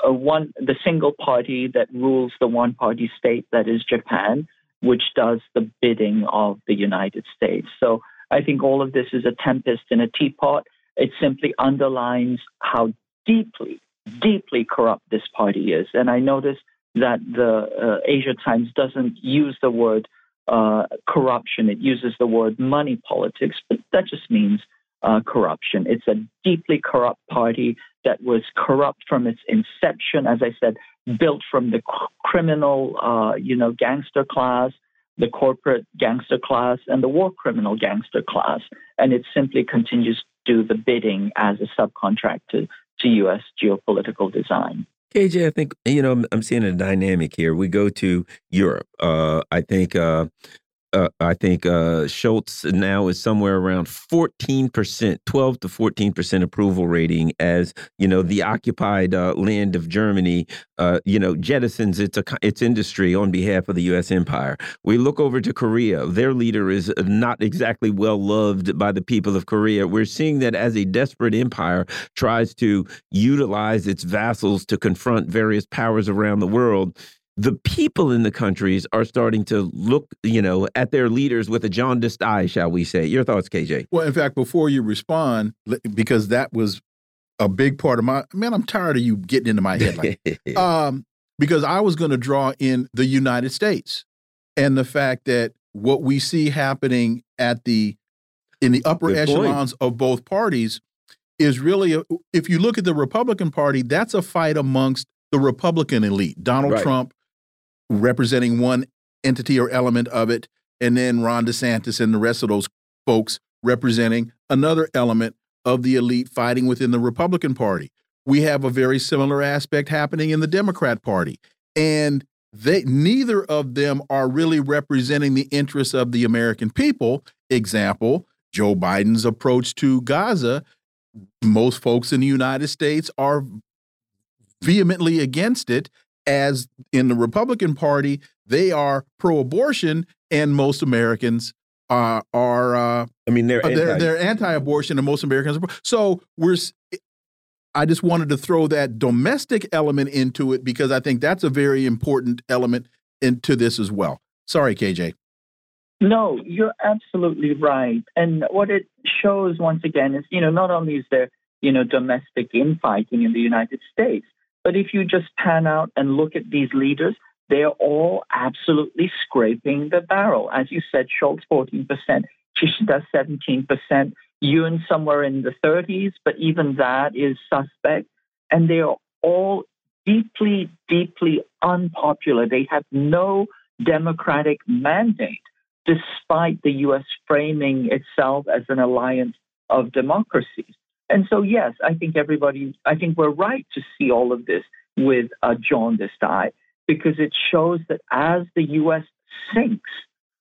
one the single party that rules the one party state that is Japan, which does the bidding of the United States. So I think all of this is a tempest in a teapot. It simply underlines how deeply, deeply corrupt this party is. And I notice that the uh, Asia Times doesn't use the word uh, corruption; it uses the word money politics, but that just means uh, corruption. It's a deeply corrupt party that was corrupt from its inception, as I said, built from the criminal, uh, you know, gangster class, the corporate gangster class, and the war criminal gangster class. And it simply continues to do the bidding as a subcontractor to U.S. geopolitical design. KJ, I think you know I'm, seeing a dynamic here. We go to Europe. Uh, I think uh, uh, I think uh, Scholz now is somewhere around 14%, 12 to 14% approval rating as, you know, the occupied uh, land of Germany, uh, you know, jettisons its, its industry on behalf of the U.S. empire. We look over to Korea. Their leader is not exactly well loved by the people of Korea. We're seeing that as a desperate empire tries to utilize its vassals to confront various powers around the world the people in the countries are starting to look, you know, at their leaders with a jaundiced eye, shall we say? Your thoughts, KJ? Well, in fact, before you respond, because that was a big part of my man, I'm tired of you getting into my head like, um, because I was going to draw in the United States and the fact that what we see happening at the in the upper Good echelons point. of both parties is really a, if you look at the Republican Party, that's a fight amongst the Republican elite. Donald Right. Trump representing one entity or element of it, and then Ron DeSantis and the rest of those folks representing another element of the elite fighting within the Republican Party. We have a very similar aspect happening in the Democrat Party. And they neither of them are really representing the interests of the American people. Example, Joe Biden's approach to Gaza, most folks in the United States are vehemently against it as in the Republican Party, they are pro-abortion, and most Americans are are uh, I mean, they're uh, they're anti- they're anti-abortion, and most Americans. Are, so we're. s- I just wanted to throw that domestic element into it because I think that's a very important element into this as well. Sorry, KJ. No, you're absolutely right. And what it shows once again is, you know, not only is there, you know, domestic infighting in the United States, but if you just pan out and look at these leaders, they're all absolutely scraping the barrel. As you said, Scholz 14%, Kishida 17%, Yoon somewhere in the 30s, but even that is suspect. And they are all deeply, deeply unpopular. They have no democratic mandate despite the U.S. framing itself as an alliance of democracies. And so, yes, I think everybody, I think we're right to see all of this with a jaundiced eye because it shows that as the U.S. sinks,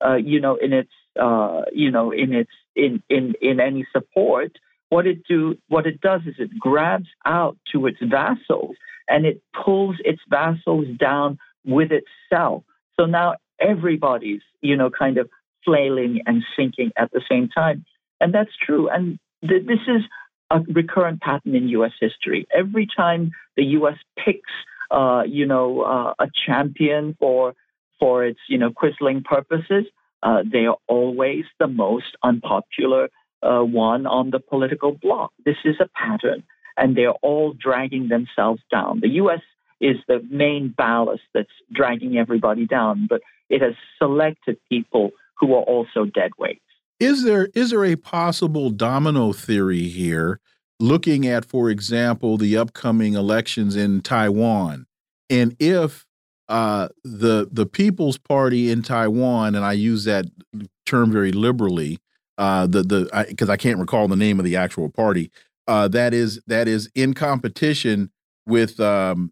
uh, you know, in its, uh, you know, in its, in, in, in any support, what it do, what it does is it grabs out to its vassals and it pulls its vassals down with itself. So now everybody's, you know, kind of flailing and sinking at the same time. And that's true. And th- this is a recurrent pattern in U.S. history. Every time the U.S. picks, uh, you know, uh, a champion for for its, you know, quisling purposes, uh, they are always the most unpopular uh, one on the political block. This is a pattern, and they're all dragging themselves down. The U.S. is the main ballast that's dragging everybody down, but it has selected people who are also dead weights. Is there is there a possible domino theory here, looking at, for example, the upcoming elections in Taiwan, and if uh, the the People's Party in Taiwan, and I use that term very liberally, uh, the the because I, I, can't recall the name of the actual party uh, that is that is in competition with um,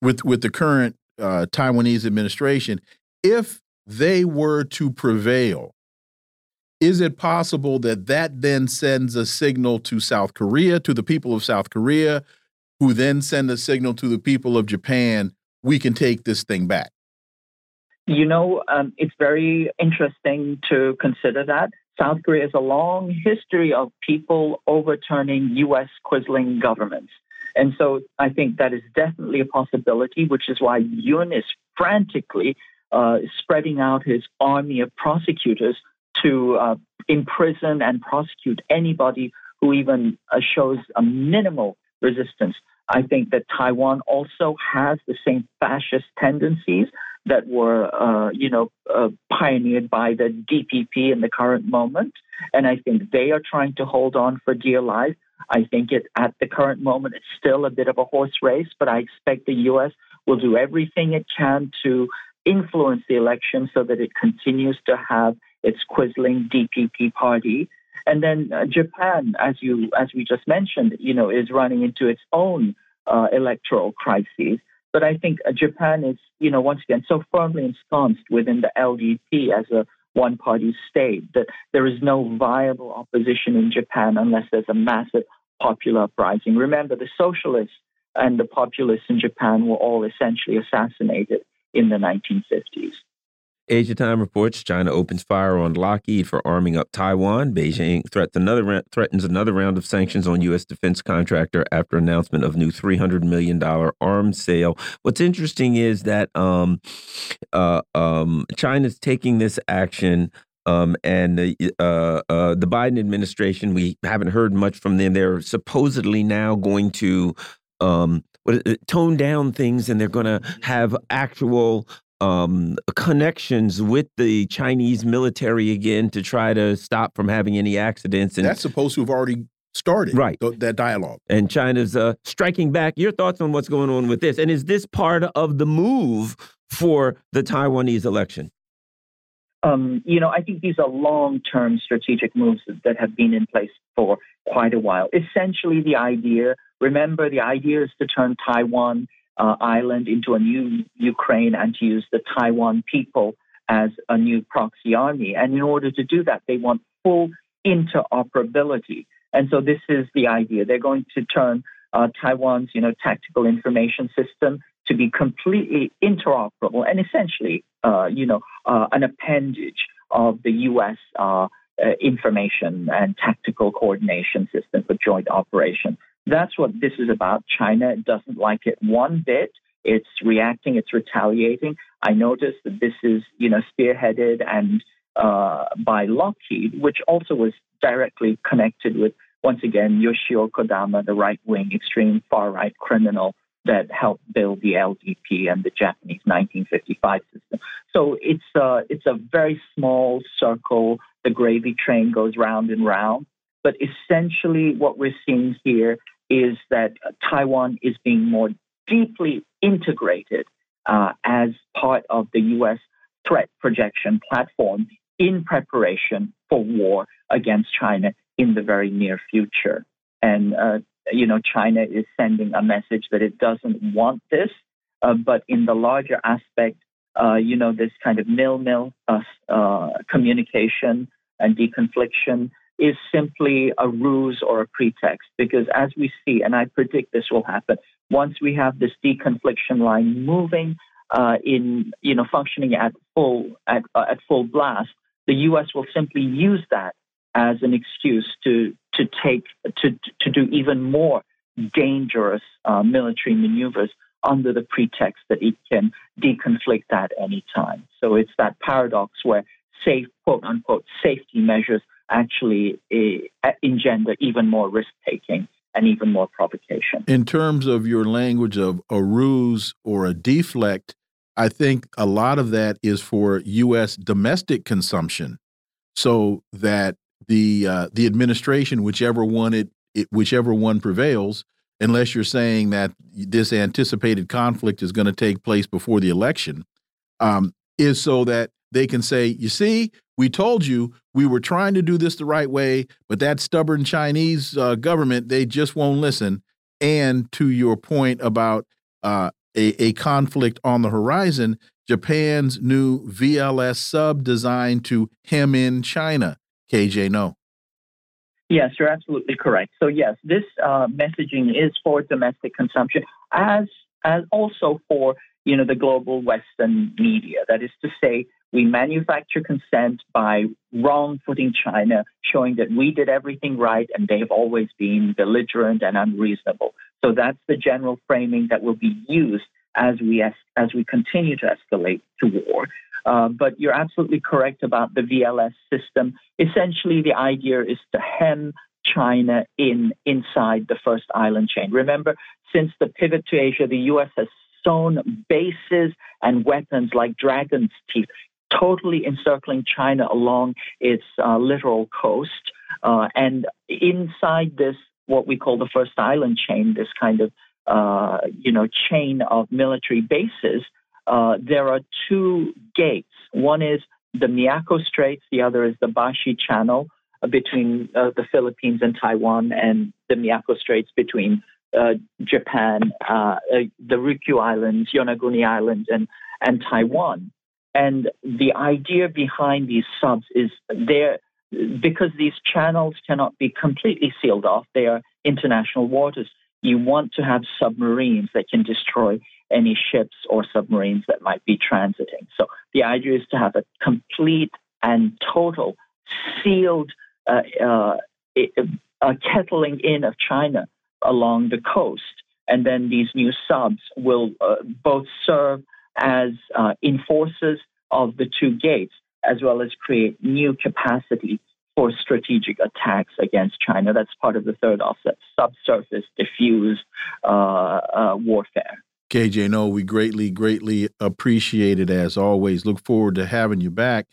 with with the current uh, Taiwanese administration, if they were to prevail, is it possible that that then sends a signal to South Korea, to the people of South Korea, who then send a signal to the people of Japan? We can take this thing back. You know, um, it's very interesting to consider that. South Korea has a long history of people overturning U.S. quisling governments. And so I think that is definitely a possibility, which is why Yoon is frantically uh, spreading out his army of prosecutors to uh, imprison and prosecute anybody who even uh, shows a minimal resistance. I think that Taiwan also has the same fascist tendencies that were, uh, you know, uh, pioneered by the DPP in the current moment, and I think they are trying to hold on for dear life. I think it at the current moment it's still a bit of a horse race, but I expect the U.S. will do everything it can to influence the election so that it continues to have its quisling DPP party. And then uh, Japan, as you as we just mentioned, you know, is running into its own uh, electoral crises. But I think uh, Japan is, you know, once again so firmly ensconced within the LDP as a one-party state that there is no viable opposition in Japan unless there's a massive popular uprising. Remember, the socialists and the populists in Japan were all essentially assassinated in the 1950s. Asia Time reports China opens fire on Lockheed for arming up Taiwan. Beijing threatens another, threatens another round of sanctions on U.S. defense contractor after announcement of new $300 million arms sale. What's interesting is that um, uh, um, China's taking this action um, and uh, uh, the Biden administration, we haven't heard much from them. They're supposedly now going to um, tone down things and they're going to have actual um, connections with the Chinese military again to try to stop from having any accidents. And that's supposed to have already started right. th that dialogue. And China's uh, striking back. Your thoughts on what's going on with this? And is this part of the move for the Taiwanese election? Um, you know, I think these are long term strategic moves that have been in place for quite a while. Essentially, the idea remember, the idea is to turn Taiwan uh, island into a new Ukraine and to use the Taiwan people as a new proxy army. And in order to do that, they want full interoperability. And so this is the idea. They're going to turn uh, Taiwan's, you know, tactical information system to be completely interoperable and essentially, uh, you know, uh, an appendage of the U.S. Uh, uh, information and tactical coordination system for joint operation. That's what this is about. China doesn't like it one bit. It's reacting. It's retaliating. I noticed that this is, you know, spearheaded and uh, by Lockheed, which also was directly connected with, once again, Yoshio Kodama, the right wing, extreme far right criminal that helped build the LDP and the Japanese 1955 system. So it's a, uh, it's a very small circle. The gravy train goes round and round. But essentially, what we're seeing here is that Taiwan is being more deeply integrated uh, as part of the U.S. threat projection platform in preparation for war against China in the very near future. And, uh, you know, China is sending a message that it doesn't want this, uh, but in the larger aspect, uh, you know, this kind of nil nil uh, uh, communication and deconfliction is simply a ruse or a pretext. Because as we see, and I predict this will happen, once we have this deconfliction line moving uh, in, you know, functioning at full at, uh, at full blast, the U.S. will simply use that as an excuse to to take to to do even more dangerous uh, military maneuvers under the pretext that it can deconflict at any time. So it's that paradox where safe quote unquote safety measures actually uh, engender even more risk taking and even more provocation. In terms of your language of a ruse or a deflect, I think a lot of that is for U.S. domestic consumption, so that the uh, the administration, whichever one it, it whichever one prevails, unless you're saying that this anticipated conflict is going to take place before the election, um, is so that they can say, you see, we told you we were trying to do this the right way, but that stubborn Chinese uh, government, they just won't listen. And to your point about uh, a, a conflict on the horizon, Japan's new VLS sub designed to hem in China. KJ, Noh. Yes, you're absolutely correct. So yes, this uh, messaging is for domestic consumption, as as also for you know the global Western media. That is to say, we manufacture consent by wrong footing China, showing that we did everything right and they have always been belligerent and unreasonable. So that's the general framing that will be used as we as we continue to escalate to war. Uh, but you're absolutely correct about the VLS system. Essentially, the idea is to hem China in inside the first island chain. Remember, since the pivot to Asia, the U.S. has sown bases and weapons like dragon's teeth totally encircling China along its uh, littoral coast. Uh, and inside this, what we call the first island chain, this kind of uh, you know chain of military bases, uh, there are two gates. One is the Miyako Straits, the other is the Bashi Channel uh, between uh, the Philippines and Taiwan, and the Miyako Straits between Japan, the Ryukyu Islands, Yonaguni Islands, and and Taiwan. And the idea behind these subs is there because these channels cannot be completely sealed off, they are international waters. You want to have submarines that can destroy any ships or submarines that might be transiting. So the idea is to have a complete and total sealed uh, uh, kettling in of China along the coast. And then these new subs will uh, both serve as uh, enforcers of the two gates, as well as create new capacity for strategic attacks against China. That's part of the third offset subsurface diffuse uh, uh, warfare. KJ, Noh, we greatly, greatly appreciate it as always. Look forward to having you back.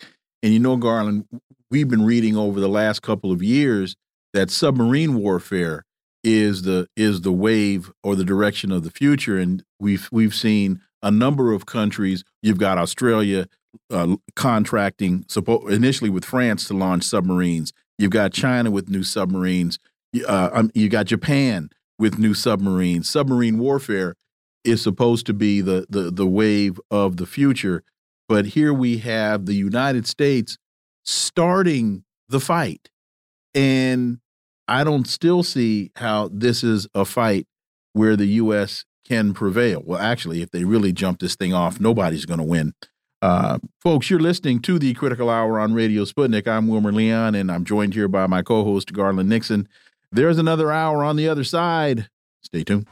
And you know, Garland, we've been reading over the last couple of years that submarine warfare is the is the wave or the direction of the future, and we've we've seen a number of countries. You've got Australia uh, contracting initially with France to launch submarines. You've got China with new submarines. Uh, um, you got Japan with new submarines. Submarine warfare is supposed to be the the the wave of the future, but here we have the United States starting the fight, and I don't still see how this is a fight where the U.S. can prevail. Well, actually, if they really jump this thing off, nobody's going to win. Uh, folks, you're listening to the Critical Hour on Radio Sputnik. I'm Wilmer Leon, and I'm joined here by my co host, Garland Nixon. There's another hour on the other side. Stay tuned.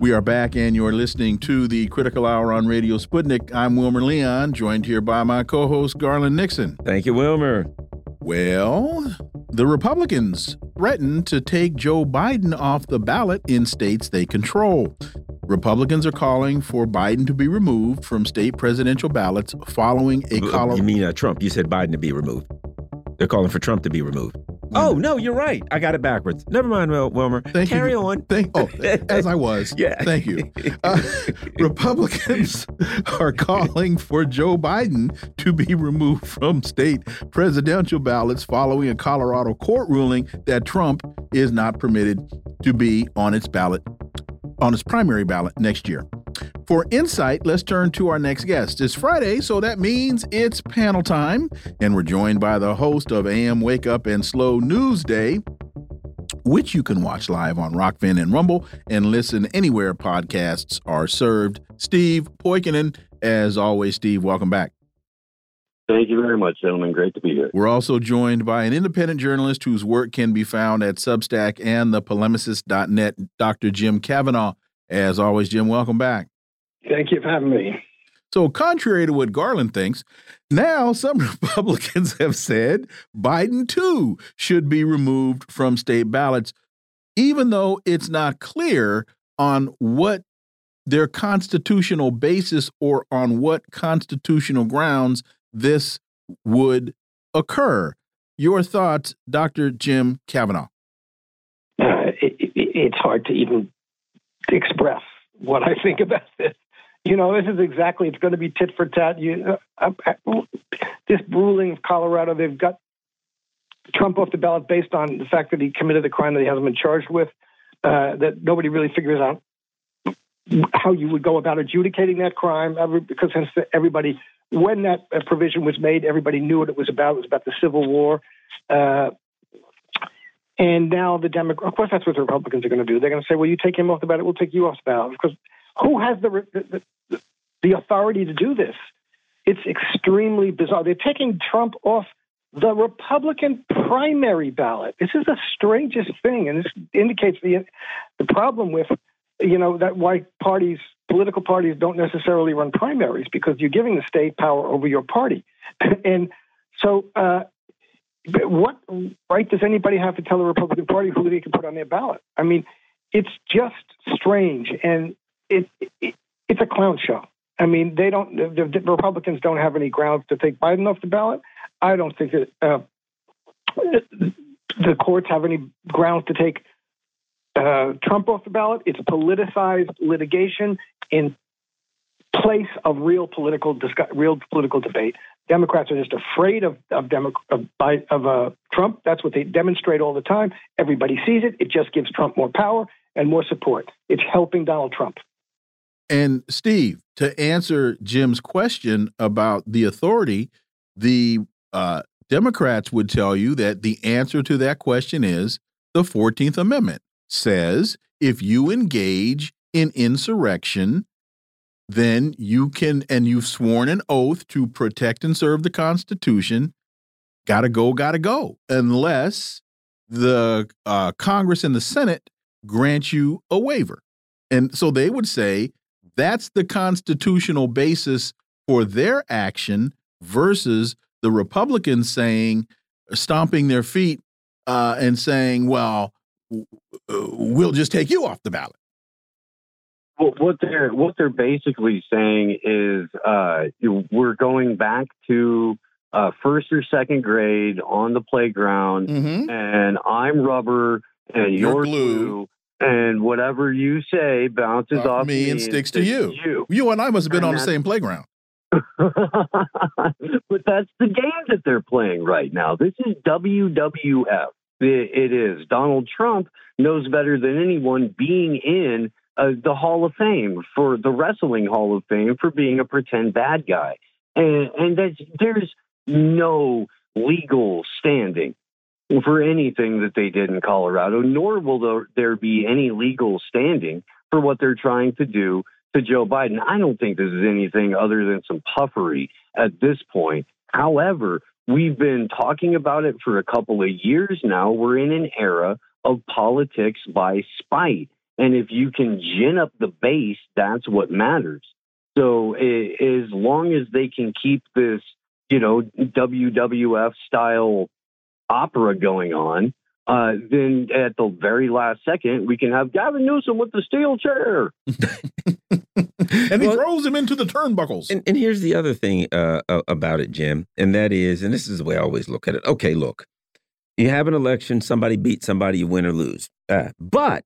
We are back, and you're listening to the Critical Hour on Radio Sputnik. I'm Wilmer Leon, joined here by my co host, Garland Nixon. Thank you, Wilmer. Well, the Republicans threatened to take Joe Biden off the ballot in states they control. Republicans are calling for Biden to be removed from state presidential ballots following a Colorado. You mean uh, Trump? You said Biden to be removed. They're calling for Trump to be removed. Oh no, you're right. I got it backwards. Never mind, Wilmer. Thank Carry you. on. Thank, oh, as I was. yeah. Thank you. Uh, Republicans are calling for Joe Biden to be removed from state presidential ballots following a Colorado court ruling that Trump is not permitted to be on its ballot on its primary ballot next year. For insight, let's turn to our next guest. It's Friday, so that means it's panel time, and we're joined by the host of AM Wake Up and Slow News Day, which you can watch live on Rokfin and Rumble and listen anywhere podcasts are served. Steve Poikonen, as always, Steve, welcome back. Thank you very much, gentlemen. Great to be here. We're also joined by an independent journalist whose work can be found at Substack and thepolemicist.net, Dr. Jim Kavanagh. As always, Jim, welcome back. Thank you for having me. So, contrary to what Garland thinks, now some Republicans have said Biden too should be removed from state ballots, even though it's not clear on what their constitutional basis or on what constitutional grounds this would occur. Your thoughts, Dr. Jim Kavanagh? Uh, it, it, it's hard to even express what I think about this. You know, this is exactly, it's going to be tit for tat. You, uh, uh, this ruling of Colorado, they've got Trump off the ballot based on the fact that he committed a crime that he hasn't been charged with, uh, that nobody really figures out how you would go about adjudicating that crime, because everybody when that uh, provision was made, everybody knew what it was about. It was about the Civil War. Uh, and now the Democrats, of course, that's what the Republicans are going to do. They're going to say, well, you take him off the ballot, we'll take you off the ballot. Because who has the, the, the, the authority to do this? It's extremely bizarre. They're taking Trump off the Republican primary ballot. This is the strangest thing, and this indicates the the problem with you know that why parties political parties don't necessarily run primaries because you're giving the state power over your party. and so, uh, what right does anybody have to tell the Republican Party who they can put on their ballot? I mean, it's just strange, and it, it it's a clown show. I mean, they don't. The, the, Republicans don't have any grounds to take Biden off the ballot. I don't think that uh, the courts have any grounds to take uh, Trump off the ballot. It's politicized litigation in place of real political real political debate. Democrats are just afraid of of, Demo- of, of uh, Trump. That's what they demonstrate all the time. Everybody sees it. It just gives Trump more power and more support. It's helping Donald Trump. And Steve, to answer Jim's question about the authority, the uh, Democrats would tell you that the answer to that question is the 14th Amendment says if you engage in insurrection, then you can, and you've sworn an oath to protect and serve the Constitution, gotta go, gotta go, unless the uh, Congress and the Senate grant you a waiver. And so they would say that's the constitutional basis for their action, versus the Republicans saying, stomping their feet uh, and saying, well, we'll just take you off the ballot. Well, what they're what they're basically saying is uh, we're going back to uh, first or second grade on the playground, mm -hmm. and I'm rubber and you're, you're blue. blue. And whatever you say bounces off, off me, me, and sticks to you. you. You and I must have been and on the same playground. but that's the game that they're playing right now. This is WWF. It, is. Donald Trump knows better than anyone being in uh, the Hall of Fame for the Wrestling Hall of Fame for being a pretend bad guy. And, and there's no legal standing for anything that they did in Colorado, nor will there be any legal standing for what they're trying to do to Joe Biden. I don't think this is anything other than some puffery at this point. However, we've been talking about it for a couple of years now. We're in an era of politics by spite. And if you can gin up the base, that's what matters. So as long as they can keep this, you know, WWF style opera going on, uh, then at the very last second, we can have Gavin Newsom with the steel chair. and he well, throws him into the turnbuckles. And, and here's the other thing uh, about it, Jim, and that is, and this is the way I always look at it. Okay, look, you have an election, somebody beat somebody, you win or lose. Uh, but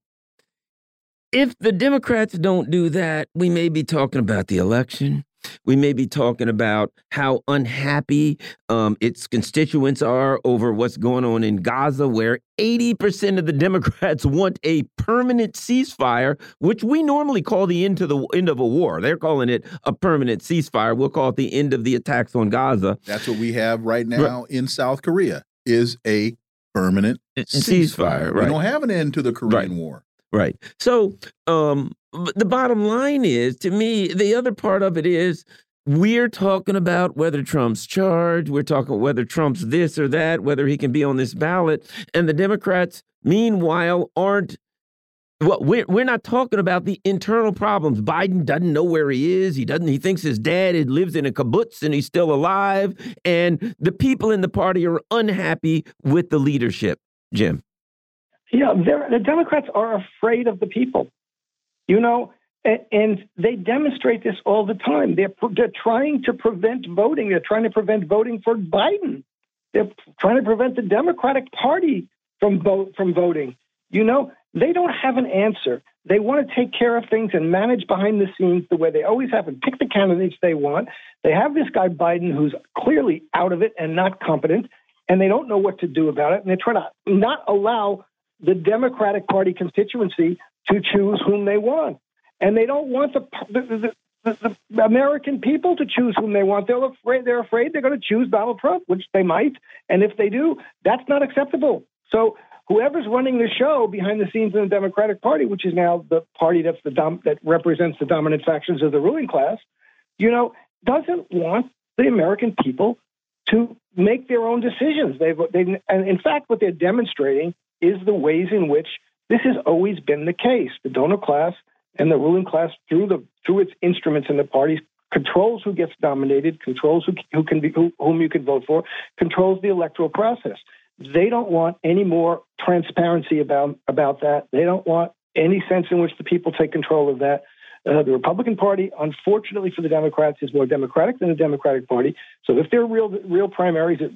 if the Democrats don't do that, we may be talking about the election. We may be talking about how unhappy um, its constituents are over what's going on in Gaza, where 80% of the Democrats want a permanent ceasefire, which we normally call the end to the end of a war. They're calling it a permanent ceasefire. We'll call it the end of the attacks on Gaza. That's what we have right now right. in South Korea is a permanent ceasefire. ceasefire right. We don't have an end to the Korean right. War. Right. So um, the bottom line is, to me, the other part of it is we're talking about whether Trump's charged. We're talking whether Trump's this or that, whether he can be on this ballot. And the Democrats, meanwhile, aren't well, we're we're not talking about the internal problems. Biden doesn't know where he is. He doesn't. He thinks his dad lives in a kibbutz and he's still alive. And the people in the party are unhappy with the leadership. Jim. Yeah, the Democrats are afraid of the people. You know, and they demonstrate this all the time. They're, they're trying to prevent voting. They're trying to prevent voting for Biden. They're trying to prevent the Democratic Party from vote from voting. You know, they don't have an answer. They want to take care of things and manage behind the scenes the way they always have and pick the candidates they want. They have this guy Biden who's clearly out of it and not competent, and they don't know what to do about it. And they try to not allow the Democratic Party constituency to choose whom they want. And they don't want the, the, the, the American people to choose whom they want. They're afraid, they're afraid they're going to choose Donald Trump, which they might. And if they do, that's not acceptable. So whoever's running the show behind the scenes in the Democratic Party, which is now the party that's the dom- that represents the dominant factions of the ruling class, you know, doesn't want the American people to make their own decisions. They've, they've and in fact, what they're demonstrating is the ways in which this has always been the case. The donor class and the ruling class, through the through its instruments in the parties, controls who gets nominated, controls who, who can be who, whom you can vote for, controls the electoral process. They don't want any more transparency about about that. They don't want any sense in which the people take control of that. Uh, the Republican Party, unfortunately for the Democrats, is more Democratic than the Democratic Party. So if they're real real primaries, it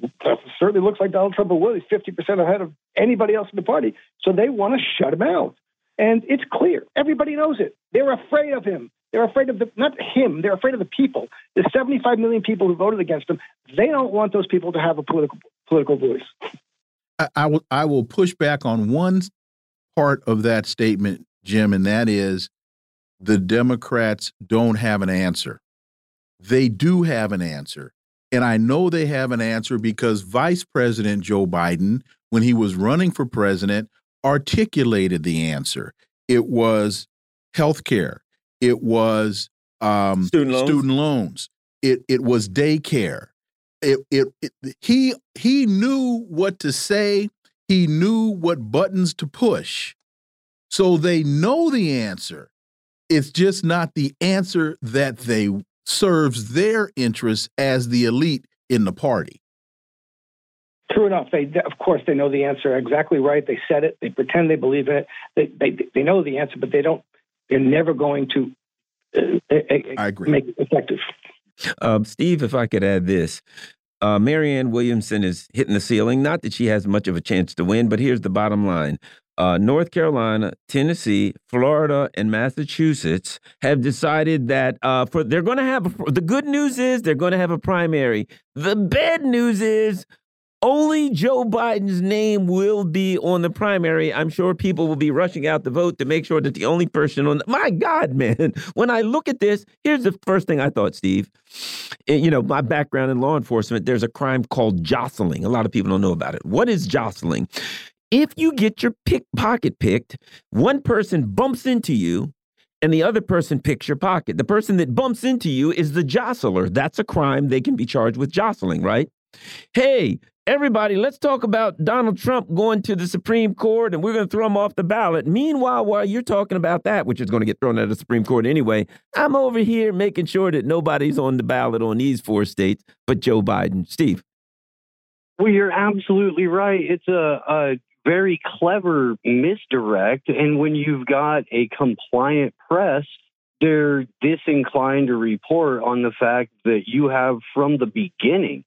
certainly looks like Donald Trump will. He's 50% ahead of anybody else in the party. So they want to shut him out. And it's clear. Everybody knows it. They're afraid of him. They're afraid of the, not him, they're afraid of the people. The 75 million people who voted against him. They don't want those people to have a political political voice. I, I will I will push back on one part of that statement, Jim, and that is the Democrats don't have an answer. They do have an answer. And I know they have an answer because Vice President Joe Biden, when he was running for president, articulated the answer. It was health care. It was um, student loans. Student loans. It it was daycare. It, it it he he knew what to say. He knew what buttons to push. So they know the answer. It's just not the answer that they serves their interests as the elite in the party. True enough. They, of course, they know the answer exactly right. They said it. They pretend they believe in it. They, they, they know the answer, but they don't. They're never going to. Uh, I agree. Make it effective. Um, Steve, if I could add this. Uh, Marianne Williamson is hitting the ceiling. Not that she has much of a chance to win, but here's the bottom line. Uh, North Carolina, Tennessee, Florida, and Massachusetts have decided that uh, for they're going to have a, the good news is they're going to have a primary. The bad news is only Joe Biden's name will be on the primary. I'm sure people will be rushing out to vote to make sure that the only person on the, my God, man. When I look at this, here's the first thing I thought, Steve. Eh, you know, my background in law enforcement, there's a crime called jostling. A lot of people don't know about it. What is jostling? If you get your pick pocket picked, one person bumps into you and the other person picks your pocket. The person that bumps into you is the jostler. That's a crime. They can be charged with jostling, right? Hey, everybody, let's talk about Donald Trump going to the Supreme Court and we're going to throw him off the ballot. Meanwhile, while you're talking about that, which is going to get thrown out of the Supreme Court anyway, I'm over here making sure that nobody's on the ballot on these four states but Joe Biden. Steve. Well, you're absolutely right. It's a, a very clever misdirect. And when you've got a compliant press, they're disinclined to report on the fact that you have from the beginning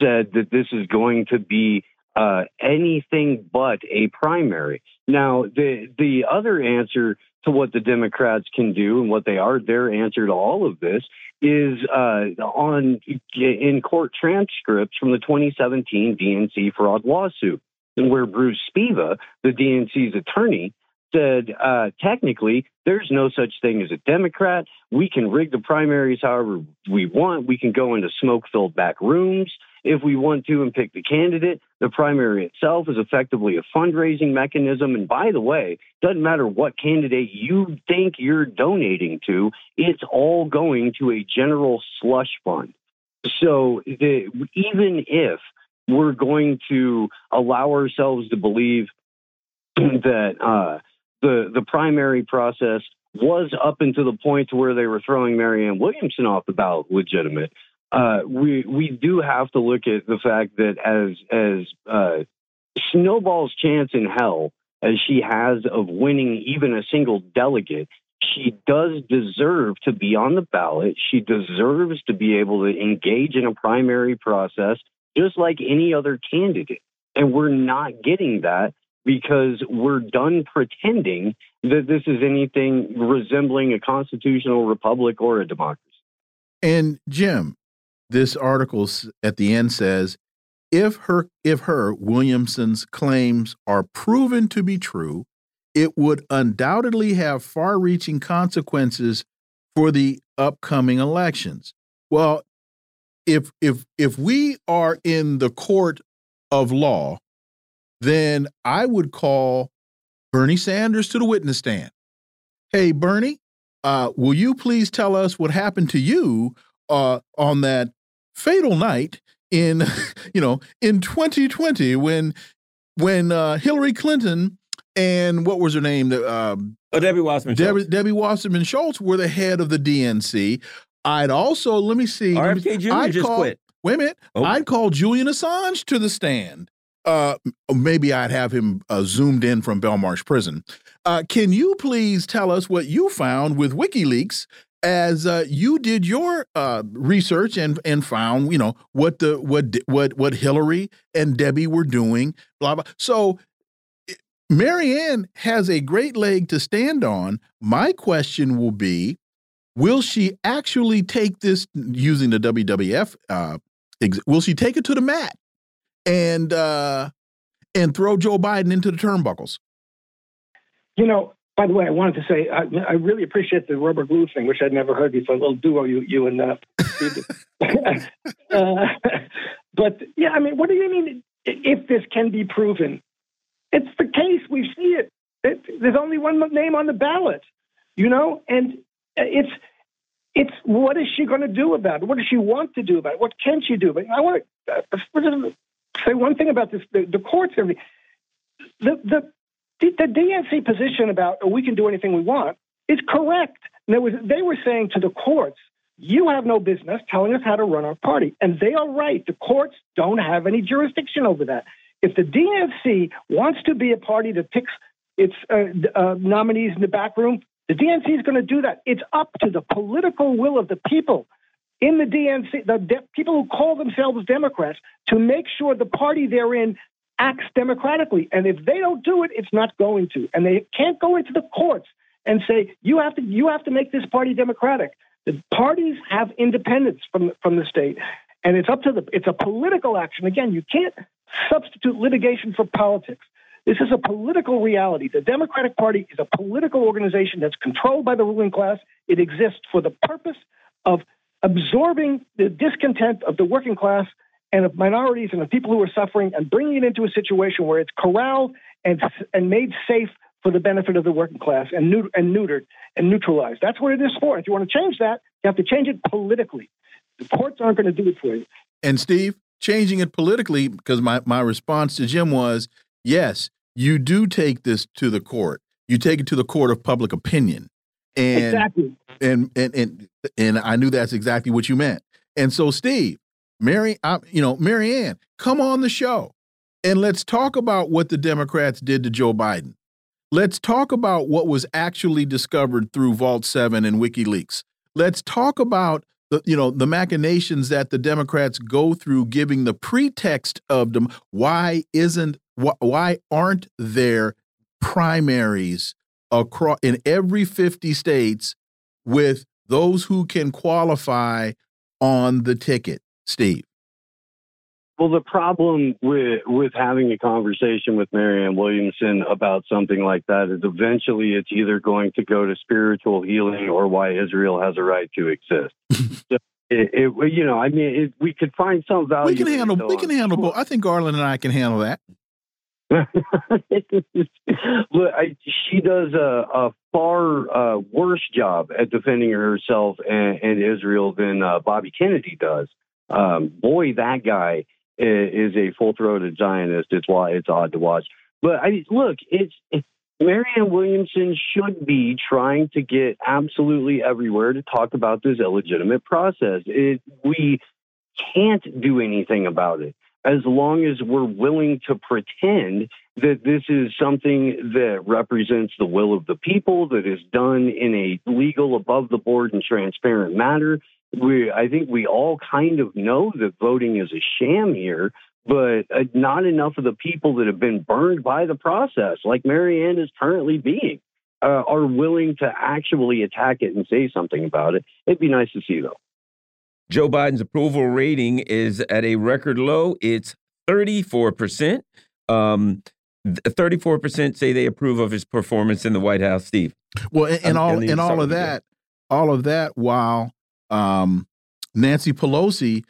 said that this is going to be uh, anything but a primary. Now, the the other answer to what the Democrats can do and what they are, their answer to all of this is uh, on in court transcripts from the 2017 DNC fraud lawsuit, where Bruce Spiva, the DNC's attorney, said uh, technically there's no such thing as a Democrat. We can rig the primaries however we want. We can go into smoke filled back rooms if we want to and pick the candidate. The primary itself is effectively a fundraising mechanism. And by the way, doesn't matter what candidate you think you're donating to, it's all going to a general slush fund. So the, even if we're going to allow ourselves to believe that uh, the the primary process was up until the point where they were throwing Marianne Williamson off the ballot legitimate uh, we we do have to look at the fact that as as uh, Snowball's chance in hell as she has of winning even a single delegate, she does deserve to be on the ballot. She deserves to be able to engage in a primary process just like any other candidate. And we're not getting that because we're done pretending that this is anything resembling a constitutional republic or a democracy. And Jim, this article at the end says if her if her Williamson's claims are proven to be true, it would undoubtedly have far-reaching consequences for the upcoming elections. Well, if if if we are in the court of law, then I would call Bernie Sanders to the witness stand. Hey, Bernie, uh, will you please tell us what happened to you uh, on that fatal night in you know in 2020 when when uh, Hillary Clinton and what was her name? Um, oh, Debbie Wasserman. Debbie, Debbie Wasserman Schultz were the head of the DNC. I'd also let me see. RFK Jr. I'd just call, quit. Wait a minute. Oh. I'd call Julian Assange to the stand. Uh, maybe I'd have him uh, zoomed in from Belmarsh Prison. Uh, can you please tell us what you found with WikiLeaks as uh, you did your uh, research and and found you know what the what what what Hillary and Debbie were doing blah blah so Marianne has a great leg to stand on my question will be will she actually take this using the WWF uh, will she take it to the mat and uh, and throw Joe Biden into the turnbuckles you know by the way, I wanted to say I, I, really appreciate the rubber glue thing, which I'd never heard before. A little duo you you and uh, uh, but yeah, I mean, what do you mean if this can be proven? It's the case. We see it. it there's only one name on the ballot, you know, and it's it's what is she going to do about it? What does she want to do about it? What can she do? But I want to uh, say one thing about this: the, the courts, everything. The the the, DNC position about oh, we can do anything we want is correct. Was, they were saying to the courts you have no business telling us how to run our party. And they are right. The courts don't have any jurisdiction over that. If the DNC wants to be a party that picks its uh, uh, nominees in the back room, the DNC is going to do that. It's up to the political will of the people in the DNC, the de- people who call themselves Democrats, to make sure the party they're in acts democratically. And if they don't do it, it's not going to. And they can't go into the courts and say you have to you have to make this party democratic. The parties have independence from from the state, and it's up to the it's a political action. Again, you can't substitute litigation for politics. This is a political reality. The Democratic Party is a political organization that's controlled by the ruling class. It exists for the purpose of absorbing the discontent of the working class and of minorities and of people who are suffering and bringing it into a situation where it's corralled and, and made safe for the benefit of the working class and, and neutered and neutralized. That's what it is for. If you want to change that, you have to change it politically. The courts aren't going to do it for you. And Steve, changing it politically, because my, my response to Jim was yes, you do take this to the court. You take it to the court of public opinion. And, exactly. And, and and and I knew that's exactly what you meant. And so, Steve, Mary, I, you know, Marianne, come on the show and let's talk about what the Democrats did to Joe Biden. Let's talk about what was actually discovered through Vault 7 and WikiLeaks. Let's talk about the you know the machinations that the Democrats go through giving the pretext of them why isn't why aren't there primaries across in every 50 states with those who can qualify on the ticket, Steve? Well, the problem with with having a conversation with Marianne Williamson about something like that is eventually it's either going to go to spiritual healing or why Israel has a right to exist. so it, it, you know, I mean, it, we could find some value. We can handle. We can handle. Both. I think Garland and I can handle that. I, she does a, a far uh, worse job at defending herself and, and Israel than uh, Bobby Kennedy does. Um, boy, that guy is, is a full-throated Zionist. It's why it's odd to watch. But I look, it's, it's Marianne Williamson should be trying to get absolutely everywhere to talk about this illegitimate process. It, we can't do anything about it as long as we're willing to pretend that this is something that represents the will of the people, that is done in a legal, above the board, and transparent manner. We, I think we all kind of know that voting is a sham here, but uh, not enough of the people that have been burned by the process, like Marianne is currently being, uh, are willing to actually attack it and say something about it. It'd be nice to see, though. Joe Biden's approval rating is at a record low. It's 34%. Um, 34% say they approve of his performance in the White House, Steve. Well, and, and all and all of that, all of that while um, Nancy Pelosi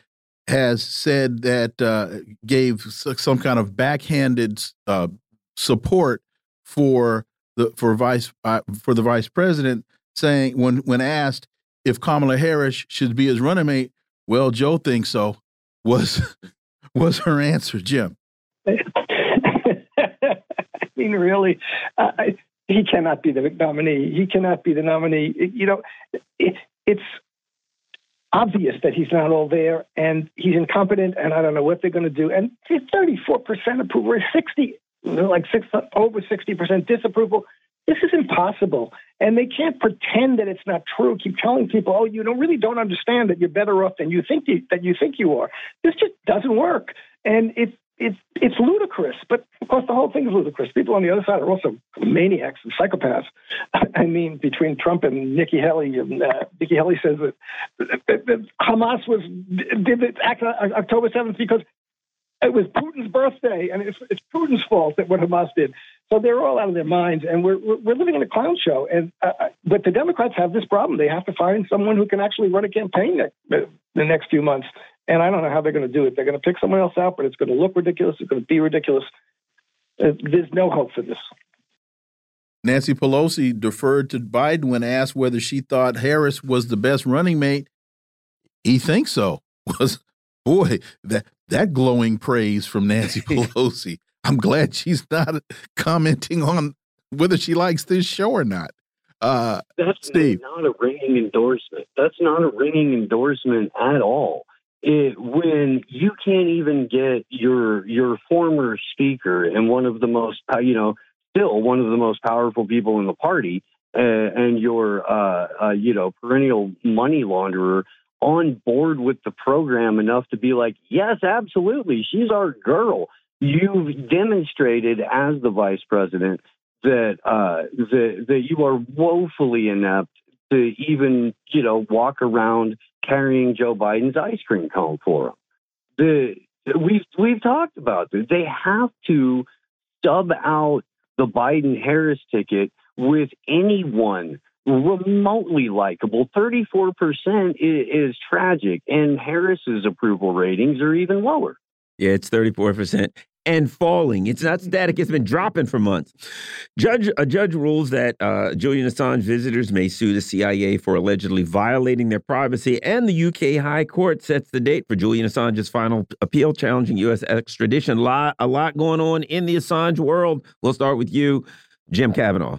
has said that uh, gave some kind of backhanded uh, support for the for vice uh, for the vice president, saying when when asked if Kamala Harris should be his running mate, well, Joe thinks so. Was was her answer, Jim? I mean, really, uh, he cannot be the nominee. He cannot be the nominee. You know, it, it's obvious that he's not all there, and he's incompetent, and I don't know what they're going to do. And 34% approval, 60, like six, over 60% disapproval. This is impossible. And they can't pretend that it's not true. Keep telling people, oh, you don't really don't understand that you're better off than you think you, that you think you are. This just doesn't work. And it's it's it's ludicrous. But of course, the whole thing is ludicrous. People on the other side are also maniacs and psychopaths. I mean, between Trump and Nikki Haley, and uh, Nikki Haley says that, that, that Hamas was did the act on October seventh because it was Putin's birthday, and it's, it's Putin's fault that what Hamas did. So they're all out of their minds, and we're we're living in a clown show. And uh, uh, but the Democrats have this problem; they have to find someone who can actually run a campaign the next few months. And I don't know how they're going to do it. They're going to pick someone else out, but it's going to look ridiculous. It's going to be ridiculous. Uh, there's no hope for this. Nancy Pelosi deferred to Biden when asked whether she thought Harris was the best running mate. He thinks so. Was boy that that glowing praise from Nancy Pelosi. I'm glad she's not commenting on whether she likes this show or not. Uh, That's Steve. not a ringing endorsement. That's not a ringing endorsement at all. It, when you can't even get your your former speaker and one of the most uh, you know still one of the most powerful people in the party uh, and your uh, uh, you know perennial money launderer on board with the program enough to be like yes absolutely she's our girl you've demonstrated as the vice president that uh, that that you are woefully inept to even you know walk around carrying Joe Biden's ice cream cone for him. The we've we've talked about this. They have to sub out the Biden Harris ticket with anyone remotely likable. Thirty four percent is tragic, and Harris's approval ratings are even lower. Yeah, it's 34% and falling. It's not static. It's been dropping for months. Judge a judge rules that uh, Julian Assange visitors may sue the CIA for allegedly violating their privacy, and the UK High Court sets the date for Julian Assange's final appeal challenging U.S. extradition. Lot, a lot going on in the Assange world. We'll start with you, Jim Kavanagh.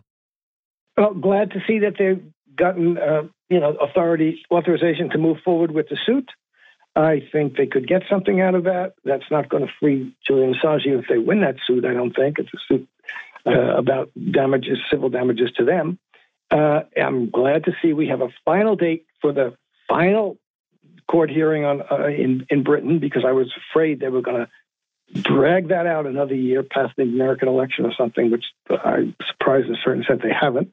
Well, glad to see that they've gotten uh, you know authority authorization to move forward with the suit. I think they could get something out of that. That's not going to free Julian Assange if they win that suit. I don't think it's a suit uh, about damages, civil damages to them. Uh, I'm glad to see we have a final date for the final court hearing on uh, in in Britain because I was afraid they were going to drag that out another year past the American election or something, which I'm surprised in a certain sense they haven't.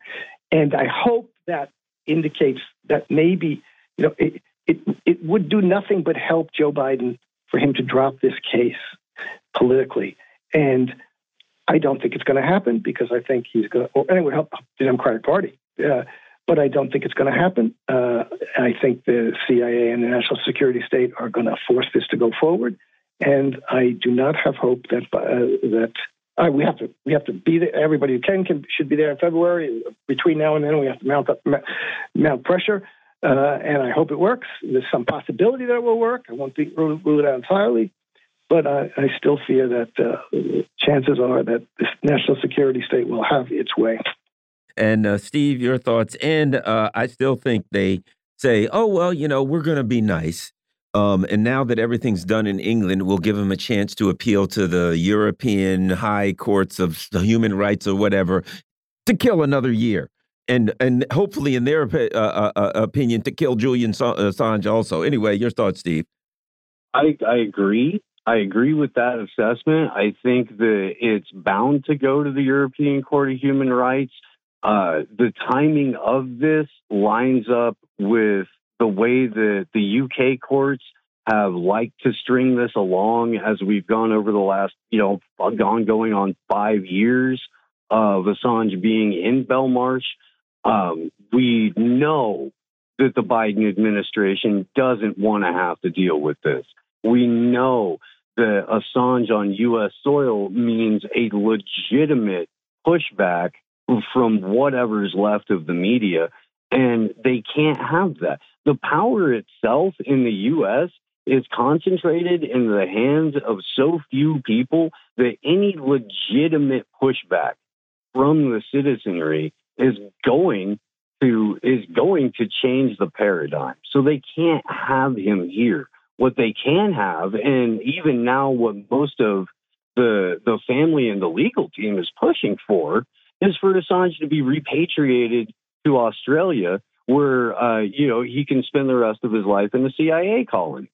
And I hope that indicates that maybe you know. It, it it would do nothing but help Joe Biden for him to drop this case politically. And I don't think it's going to happen because I think he's going to, and it would help the Democratic Party. Uh, but I don't think it's going to happen. Uh, I think the CIA and the national security state are going to force this to go forward, and I do not have hope that uh, that uh, we have to we have to be there. Everybody who can, can should be there in February. Between now and then, we have to mount up mount pressure. Uh, and I hope it works. There's some possibility that it will work. I won't think, rule, rule it out entirely, but I, I still fear that uh, chances are that this national security state will have its way. And uh, Steve, your thoughts? And uh, I still think they say, "Oh well, you know, we're going to be nice." Um, and now that everything's done in England, we'll give them a chance to appeal to the European high courts of human rights or whatever to kill another year and and hopefully, in their uh, uh, uh, opinion, to kill Julian Assange also. Anyway, your thoughts, Steve? I I agree. I agree with that assessment. I think that it's bound to go to the European Court of Human Rights. Uh, the timing of this lines up with the way that the UK courts have liked to string this along as we've gone over the last, you know, gone going on five years of Assange being in Belmarsh. Um, we know that the Biden administration doesn't want to have to deal with this. We know that Assange on U.S. soil means a legitimate pushback from whatever's left of the media, and they can't have that. The power itself in the U.S. is concentrated in the hands of so few people that any legitimate pushback from the citizenry is going to is going to change the paradigm. So they can't have him here. What they can have, and even now, what most of the the family and the legal team is pushing for, is for Assange to be repatriated to Australia, where uh, you know he can spend the rest of his life in the CIA colony.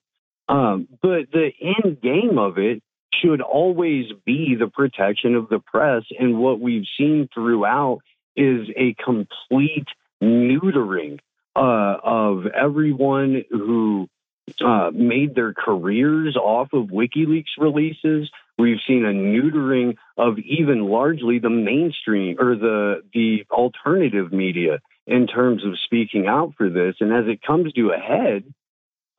Um, but the end game of it should always be the protection of the press, and what we've seen throughout is a complete neutering uh, of everyone who uh, made their careers off of WikiLeaks releases. We've seen a neutering of even largely the mainstream or the the alternative media in terms of speaking out for this. And as it comes to a head,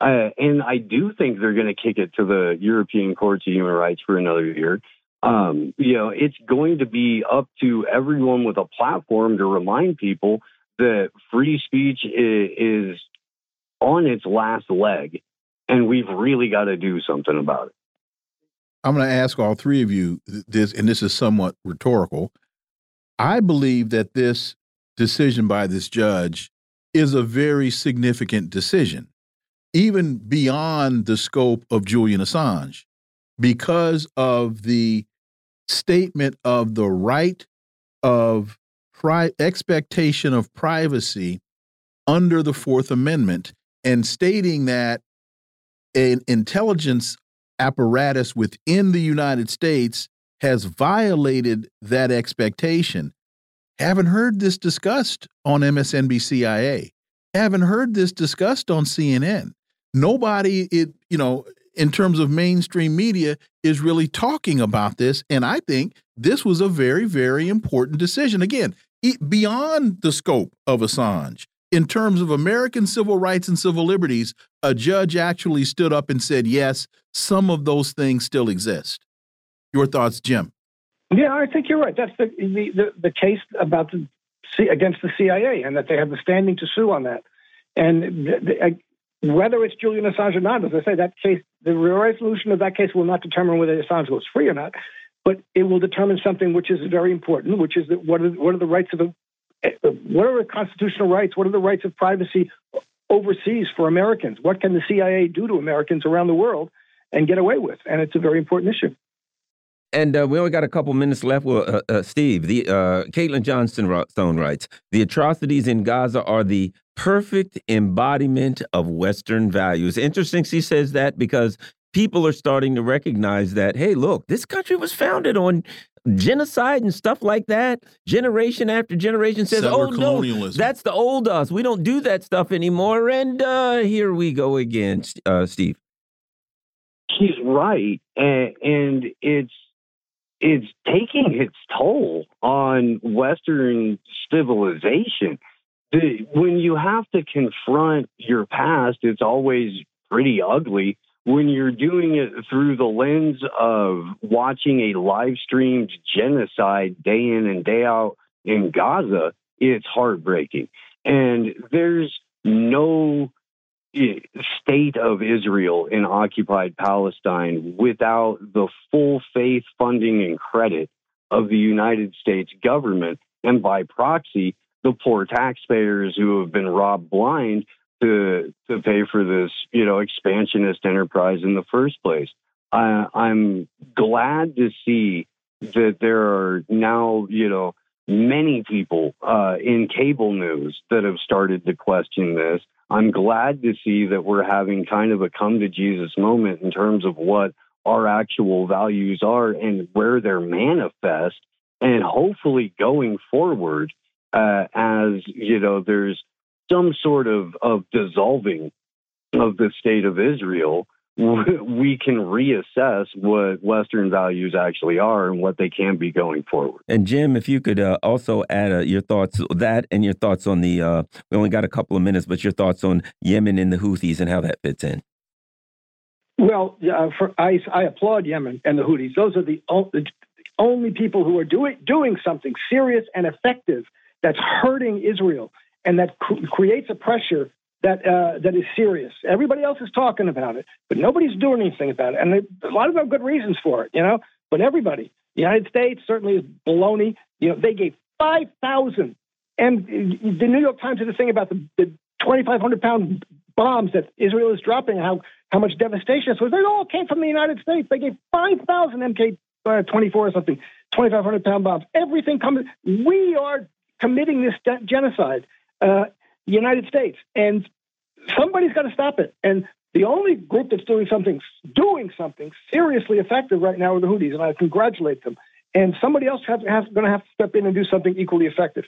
uh, and I do think they're going to kick it to the European Courts of Human Rights for another year um, you know, it's going to be up to everyone with a platform to remind people that free speech is, is on its last leg, and we've really got to do something about it. I'm going to ask all three of you this, and this is somewhat rhetorical. I believe that this decision by this judge is a very significant decision, even beyond the scope of Julian Assange, because of the statement of the right of expectation of privacy under the Fourth Amendment and stating that an intelligence apparatus within the United States has violated that expectation. Haven't heard this discussed on MSNBCIA. Haven't heard this discussed on CNN. Nobody, it you know, in terms of mainstream media, is really talking about this. And I think this was a very, very important decision. Again, it, beyond the scope of Assange, in terms of American civil rights and civil liberties, a judge actually stood up and said, yes, some of those things still exist. Your thoughts, Jim? Yeah, I think you're right. That's the the, the, the case about the against the CIA, and that they have the standing to sue on that. And the, whether it's Julian Assange or not, as I say, that case, the resolution of that case will not determine whether Assange was free or not, but it will determine something which is very important, which is that what are what are the rights of a what are the constitutional rights? What are the rights of privacy overseas for Americans? What can the CIA do to Americans around the world and get away with? And it's a very important issue. And uh, we only got a couple minutes left. Well, uh, uh, Steve, the uh, Caitlin Johnstone writes, the atrocities in Gaza are the perfect embodiment of Western values. Interesting, she says that because people are starting to recognize that, hey, look, this country was founded on genocide and stuff like that. Generation after generation says, "Oh no, that's the old us. We don't do that stuff anymore." And uh, here we go again, uh, Steve. He's right, and, and it's it's taking its toll on Western civilization. The, when you have to confront your past, it's always pretty ugly when you're doing it through the lens of watching a live streamed genocide day in and day out in Gaza, it's heartbreaking. And there's no eh, state of Israel in occupied Palestine without the full faith, funding, and credit of the United States government, and by proxy, the poor taxpayers who have been robbed blind to to pay for this, you know, expansionist enterprise in the first place. I, I'm glad to see that there are now, you know, many people uh, in cable news that have started to question this. I'm glad to see that we're having kind of a come to Jesus moment in terms of what our actual values are and where they're manifest. And hopefully going forward, uh, as you know, there's some sort of, of dissolving of the state of Israel, we can reassess what Western values actually are and what they can be going forward. And Jim, if you could uh, also add uh, your thoughts that and your thoughts on the uh, we only got a couple of minutes, but your thoughts on Yemen and the Houthis and how that fits in. Well, uh, for, I, I applaud Yemen and the Houthis. Those are the, the only people who are doing doing something serious and effective that's hurting Israel and that cr- creates a pressure that uh, that is serious. Everybody else is talking about it, but nobody's doing anything about it, and they, a lot of them have good reasons for it, you know. But everybody, the United States certainly is baloney. You know, they gave five thousand, and the New York Times did a thing about the, the twenty five hundred pound bombs that Israel is dropping, how how much devastation So. They all came from the United States. They gave five thousand MK uh, twenty four or something, twenty five hundred pound bombs. Everything coming. We are committing this genocide uh, United States, and somebody's got to stop it. And the only group that's doing something doing something seriously effective right now are the Houthis, and I congratulate them. And somebody else has, has going to have to step in and do something equally effective.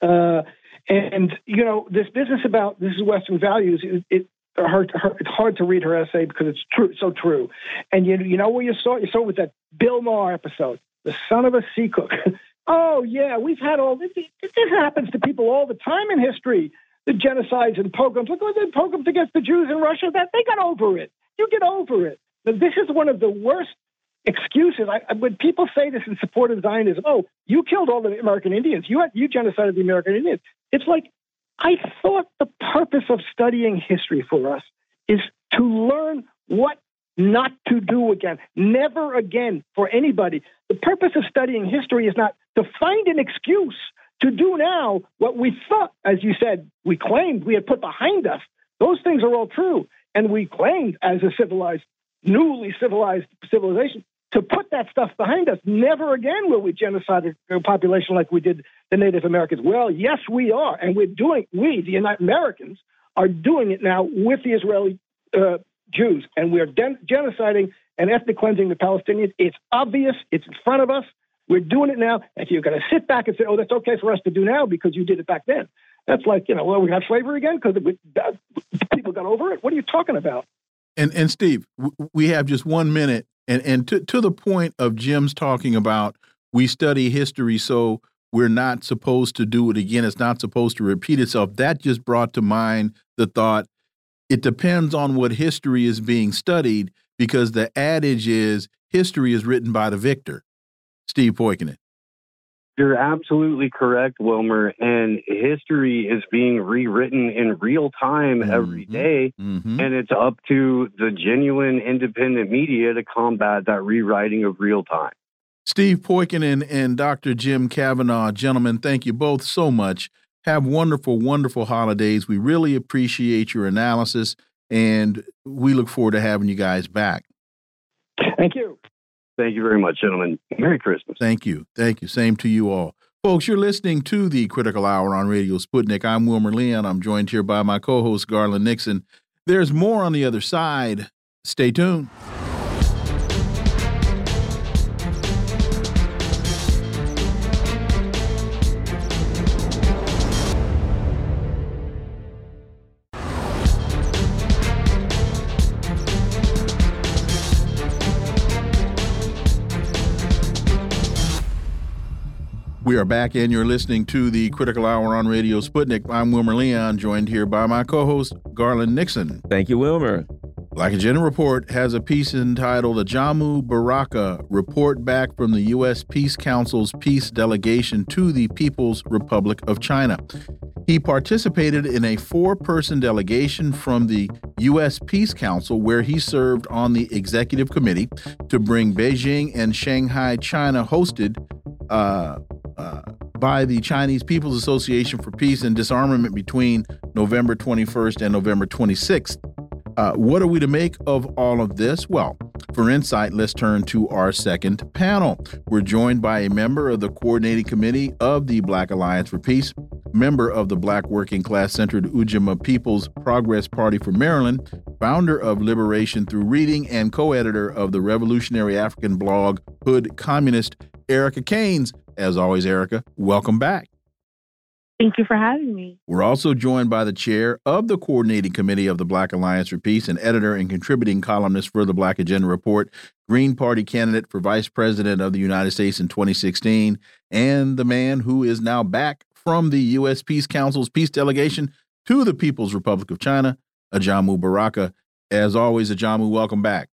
Uh, and you know, this business about this is Western values. It, it hard, it's hard to read her essay because it's true, so true. And you you know where you saw? You saw it with that Bill Maher episode, the son of a sea cook. Oh, yeah, we've had all this. This happens to people all the time in history. The genocides and pogroms. Look at the pogroms against the Jews in Russia. That they got over it. You get over it. But this is one of the worst excuses. I, when people say this in support of Zionism, oh, you killed all the American Indians. You you genocided the American Indians. It's like I thought the purpose of studying history for us is to learn what not to do again. Never again for anybody. The purpose of studying history is not to find an excuse to do now what we thought, as you said, we claimed we had put behind us. Those things are all true. And we claimed as a civilized, newly civilized civilization to put that stuff behind us. Never again will we genocide a population like we did the Native Americans. Well, yes, we are. And we're doing, we, the United Americans, are doing it now with the Israeli uh, Jews. And we're genociding and ethnic cleansing the Palestinians. It's obvious, it's in front of us. We're doing it now. If you're going to sit back and say, oh, that's okay for us to do now because you did it back then, that's like, you know, well, we have slavery again because people got over it. What are you talking about? And, and Steve, we have just one minute. And, and to, to the point of Jim's talking about we study history so we're not supposed to do it again. It's not supposed to repeat itself. That just brought to mind the thought it depends on what history is being studied because the adage is history is written by the victor. Steve Poikonen. You're absolutely correct, Wilmer. And history is being rewritten in real time mm -hmm. every day. Mm -hmm. And it's up to the genuine independent media to combat that rewriting of real time. Steve Poikonen and Dr. Jim Kavanagh, gentlemen, thank you both so much. Have wonderful, wonderful holidays. We really appreciate your analysis, and we look forward to having you guys back. Thank you. Thank you very much, gentlemen. Merry Christmas. Thank you. Thank you. Same to you all. Folks, you're listening to the Critical Hour on Radio Sputnik. I'm Wilmer Leon. I'm joined here by my co host, Garland Nixon. There's more on the other side. Stay tuned. We are back, and you're listening to the Critical Hour on Radio Sputnik. I'm Wilmer Leon, joined here by my co host, Garland Nixon. Thank you, Wilmer. Black Agenda Report has a piece entitled Ajamu Baraka Report Back from the U.S. Peace Council's Peace Delegation to the People's Republic of China. He participated in a four person delegation from the U.S. Peace Council, where he served on the executive committee to bring Beijing and Shanghai, China hosted uh, uh, by the Chinese People's Association for Peace and Disarmament between November 21st and November 26th. Uh, what are we to make of all of this? Well, for insight, let's turn to our second panel. We're joined by a member of the coordinating committee of the Black Alliance for Peace, member of the Black Working Class Centered Ujamaa People's Progress Party for Maryland, founder of Liberation Through Reading, and co editor of the revolutionary African blog Hood Communist, Erica Caines. As always, Erica, welcome back. Thank you for having me. We're also joined by the chair of the coordinating committee of the Black Alliance for Peace and editor and contributing columnist for the Black Agenda Report, Green Party candidate for vice president of the United States in 2016, and the man who is now back from the U.S. Peace Council's peace delegation to the People's Republic of China, Ajamu Baraka. As always, Ajamu, welcome back.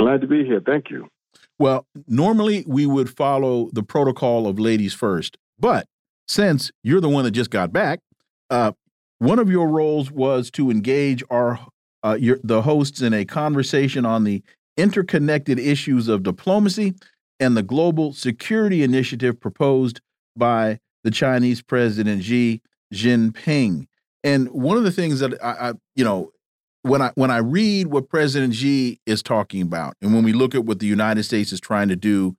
Glad to be here. Thank you. Well, normally we would follow the protocol of ladies first, but since you're the one that just got back, uh, one of your roles was to engage our uh, your, the hosts in a conversation on the interconnected issues of diplomacy and the global security initiative proposed by the Chinese President Xi Jinping. And one of the things that I, I you know, when I when I read what President Xi is talking about, and when we look at what the United States is trying to do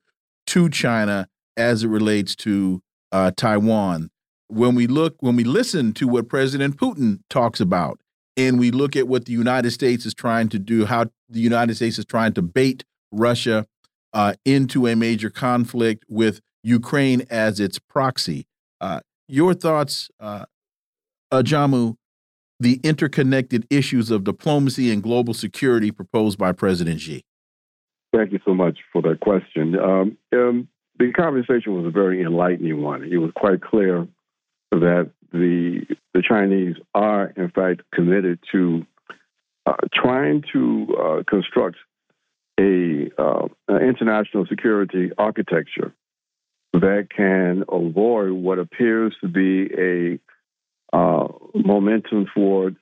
to China as it relates to uh, Taiwan, when we look when we listen to what President Putin talks about, and we look at what the United States is trying to do, how the United States is trying to bait Russia uh, into a major conflict with Ukraine as its proxy. Uh, your thoughts, uh, Ajamu, the interconnected issues of diplomacy and global security proposed by President Xi? Thank you so much for that question. Um, um, the conversation was a very enlightening one. It was quite clear that the the Chinese are, in fact, committed to uh, trying to uh, construct a uh, international security architecture that can avoid what appears to be a uh, momentum toward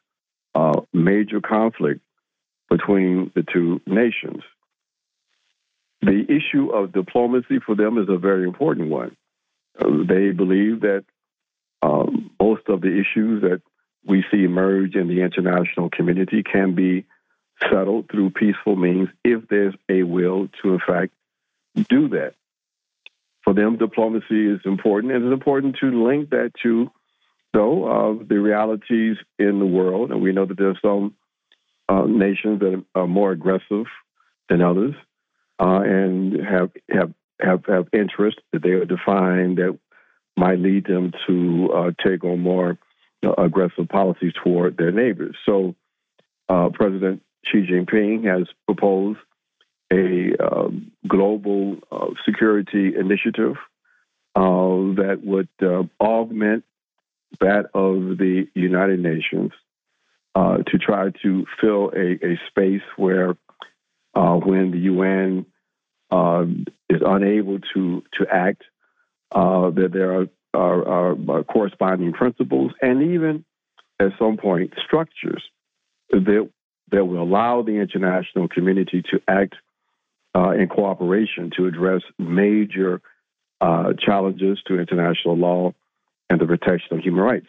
uh, major conflict between the two nations. The issue of diplomacy for them is a very important one. Uh, they believe that um, most of the issues that we see emerge in the international community can be settled through peaceful means if there's a will to, in fact, do that. For them, diplomacy is important, and it's important to link that to, though, of the realities in the world. And we know that there's some uh, nations that are more aggressive than others, uh, and have have have have interests that they are defined that might lead them to uh, take on more you aggressive policies toward their neighbors. So, uh, President Xi Jinping has proposed a um, global uh, security initiative uh, that would uh, augment that of the United Nations uh, to try to fill a, a space where, uh, when the UN um, is unable to to act, that there are, are, are corresponding principles and even at some point structures that that will allow the international community to act uh, in cooperation to address major uh, challenges to international law and the protection of human rights.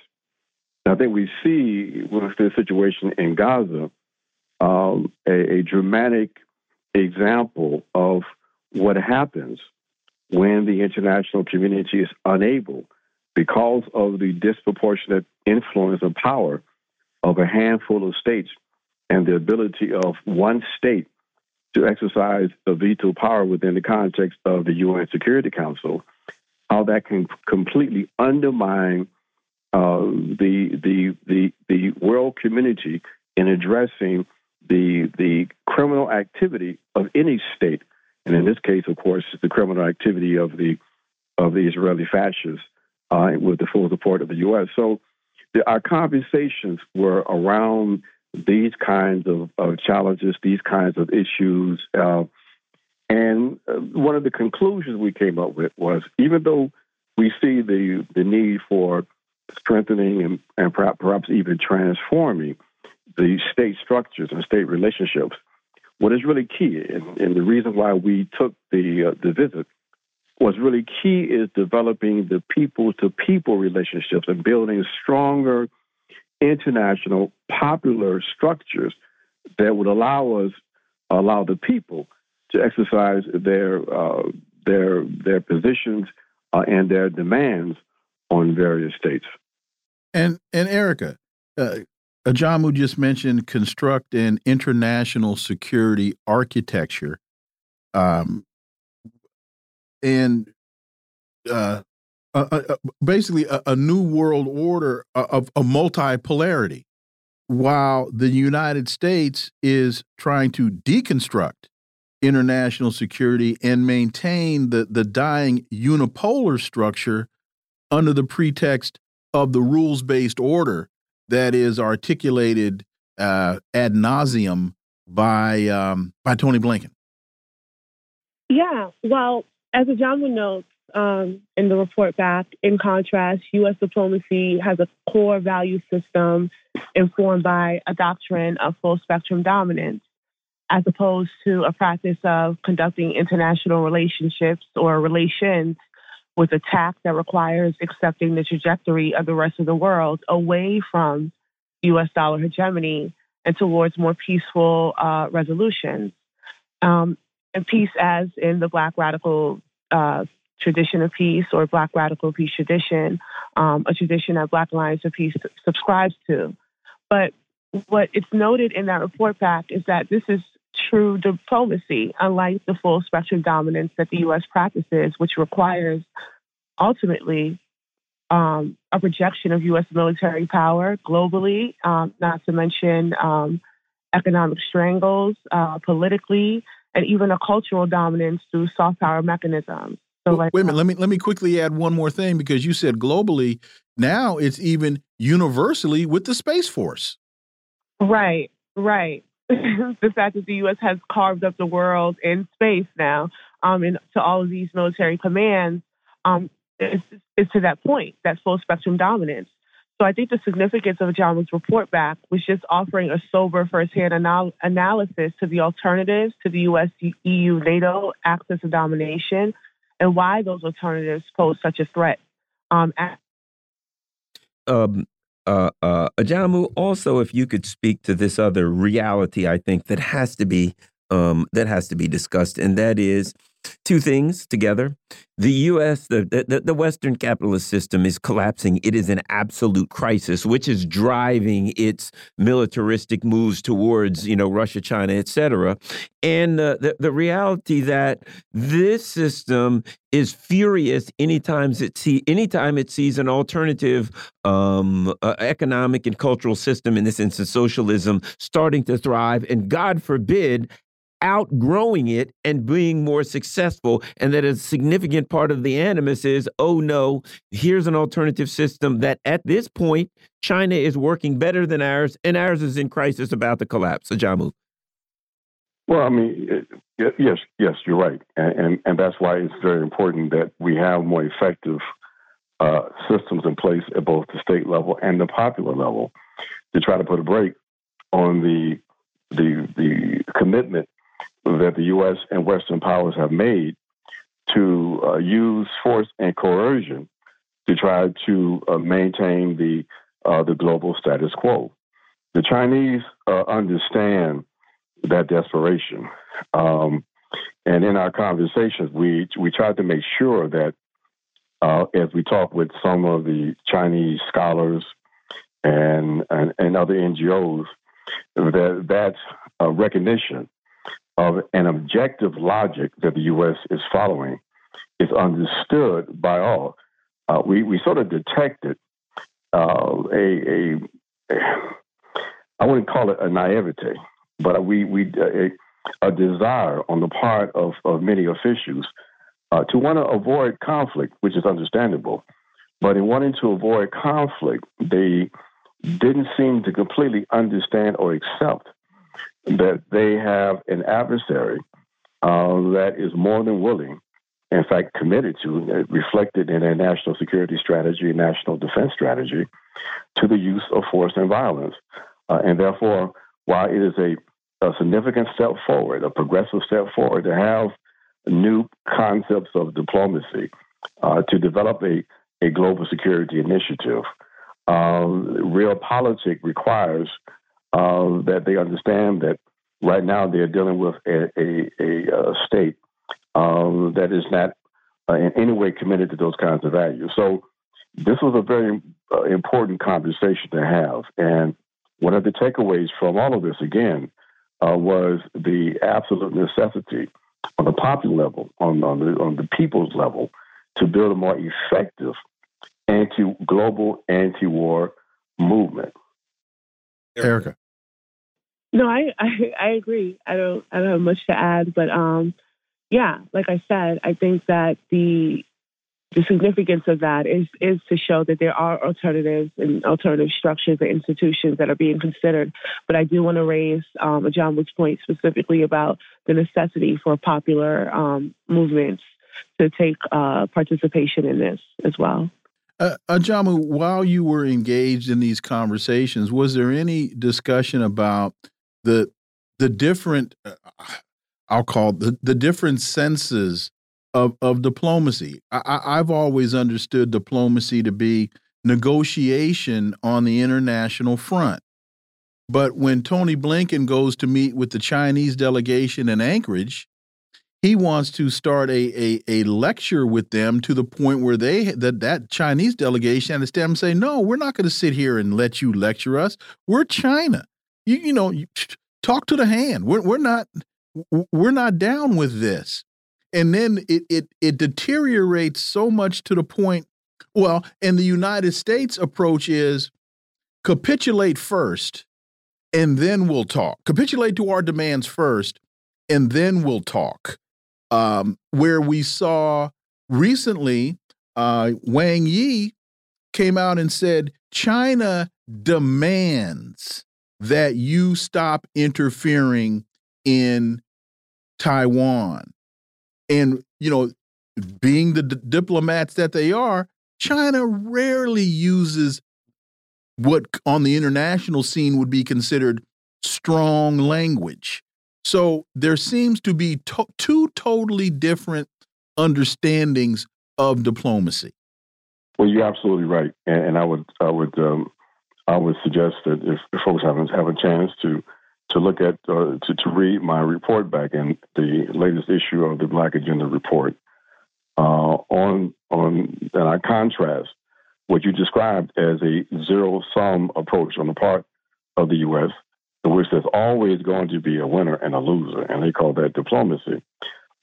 I think we see with the situation in Gaza um, a, a dramatic example of what happens when the international community is unable, because of the disproportionate influence and power of a handful of states and the ability of one state to exercise a veto power within the context of the UN Security Council, how that can completely undermine uh, the, the the the world community in addressing the the criminal activity of any state, and in this case, of course, the criminal activity of the of the Israeli fascists uh, with the full support of the U.S. So, the, our conversations were around these kinds of, of challenges, these kinds of issues. Uh, and uh, one of the conclusions we came up with was even though we see the, the need for strengthening and, and perhaps, even transforming the state structures and state relationships, what is really key, and, and the reason why we took the, uh, the visit, was really key is developing the people to people relationships and building stronger international popular structures that would allow us, allow the people to exercise their uh, their their positions uh, and their demands on various states. And and Erica, uh, Ajamu just mentioned construct an international security architecture, um, and uh, basically a, a, new world order of a multipolarity, while the United States is trying to deconstruct international security and maintain the, the dying unipolar structure under the pretext of the rules based order that is articulated uh, ad nauseum by um, by Tony Blinken. Yeah, well, as Ajamu notes, um, in the report back. In contrast, U.S. diplomacy has a core value system informed by a doctrine of full spectrum dominance, as opposed to a practice of conducting international relationships or relations with a tact that requires accepting the trajectory of the rest of the world away from U.S. dollar hegemony and towards more peaceful uh, resolutions. Um, and peace, as in the Black radical uh, tradition of peace or Black radical peace tradition, um, a tradition that Black Alliance of Peace subscribes to. But what it's noted in that report back is that this is true diplomacy, unlike the full spectrum dominance that the U.S. practices, which requires ultimately um, a projection of U.S. military power globally, um, not to mention um, economic strangles, uh, politically, and even a cultural dominance through soft power mechanisms. So like, wait a minute. Let me let me quickly add one more thing because you said globally. Now it's even universally with the space force. Right. Right. The fact that the U.S. has carved up the world in space now, um, to all of these military commands, um, to that point, that full spectrum dominance. So I think the significance of Ajamu's report back was just offering a sober firsthand anal analysis to the alternatives to the U.S. EU NATO axis of domination and why those alternatives pose such a threat. Um, um, uh, uh, Ajamu, also, if you could speak to this other reality, I think that has to be um, that has to be discussed, and that is two things together. The U.S., the, the, the Western capitalist system is collapsing. It is an absolute crisis, which is driving its militaristic moves towards, you know, Russia, China, et cetera. And uh, the, the reality that this system is furious anytime it see anytime it sees an alternative um, uh, economic and cultural system, in this instance, socialism, starting to thrive, and God forbid outgrowing it and being more successful and that a significant part of the animus is oh no here's an alternative system that at this point china is working better than ours and ours is in crisis about to collapse. Ajamu. Well i mean yes yes you're right and and, and that's why it's very important that we have more effective uh, systems in place at both the state level and the popular level to try to put a brake on the the the commitment that the U.S. and Western powers have made to uh, use force and coercion to try to uh, maintain the uh, the global status quo. The Chinese uh, understand that desperation, um, and in our conversations, we we tried to make sure that uh, as we talk with some of the Chinese scholars and and, and other NGOs, that that uh, recognition of an objective logic that the U.S. is following is understood by all. Uh, we, we sort of detected uh, a, a, I wouldn't call it a naivete, but we, we a, a desire on the part of, of many officials uh, to want to avoid conflict, which is understandable. But in wanting to avoid conflict, they didn't seem to completely understand or accept that they have an adversary uh, that is more than willing, in fact, committed to, uh, reflected in their national security strategy, national defense strategy, to the use of force and violence. Uh, and therefore, while it is a, a significant step forward, a progressive step forward to have new concepts of diplomacy, uh, to develop a, a global security initiative, um, realpolitik requires uh, that they understand that right now they're dealing with a, a, a, a state um, that is not uh, in any way committed to those kinds of values. So this was a very uh, important conversation to have. And one of the takeaways from all of this, again, uh, was the absolute necessity on the popular level, on, on, the, on the people's level, to build a more effective anti global anti war movement. Erica. No, I, I I agree. I don't I don't have much to add, but um, yeah, like I said, I think that the the significance of that is is to show that there are alternatives and alternative structures and institutions that are being considered. But I do want to raise um, John Wood's point specifically about the necessity for popular um, movements to take uh, participation in this as well. Uh, Ajamu, while you were engaged in these conversations, was there any discussion about the the different uh, I'll call the the different senses of of diplomacy. I, I've always understood diplomacy to be negotiation on the international front. But when Tony Blinken goes to meet with the Chinese delegation in Anchorage, he wants to start a, a, a lecture with them to the point where they that that Chinese delegation and say, no, we're not going to sit here and let you lecture us. We're China. You you know, talk to the hand. We're we're not we're not down with this. And then it it it deteriorates so much to the point. Well, and the United States approach is capitulate first, and then we'll talk. Capitulate to our demands first, and then we'll talk um, where we saw recently uh, Wang Yi came out and said China demands that you stop interfering in Taiwan. And, you know, being the diplomats that they are, China rarely uses what on the international scene would be considered strong language. So there seems to be to two totally different understandings of diplomacy. Well, you're absolutely right, and, and I would I would um, I would suggest that if, if folks haven't have a chance to to look at uh, to to read my report back in the latest issue of the Black Agenda report uh, on on and I contrast what you described as a zero sum approach on the part of the U.S., in which there's always going to be a winner and a loser, and they call that diplomacy,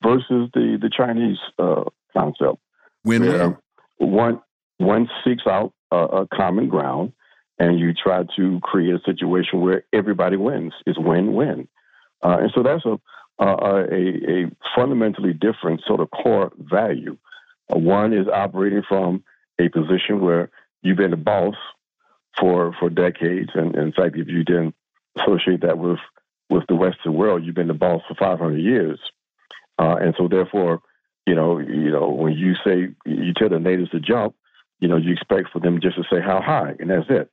versus the the Chinese uh, concept, win-win. One one seeks out a, a common ground, and you try to create a situation where everybody wins. It's win-win, uh, and so that's a a, a fundamentally different sort of core value. Uh, one is operating from a position where you've been a boss for for decades, and, and in fact, if you didn't associate that with with the Western world, you've been the boss for 500 years, uh, and so therefore, you know, you know, when you say you tell the natives to jump, you know, you expect for them just to say how high, and that's it.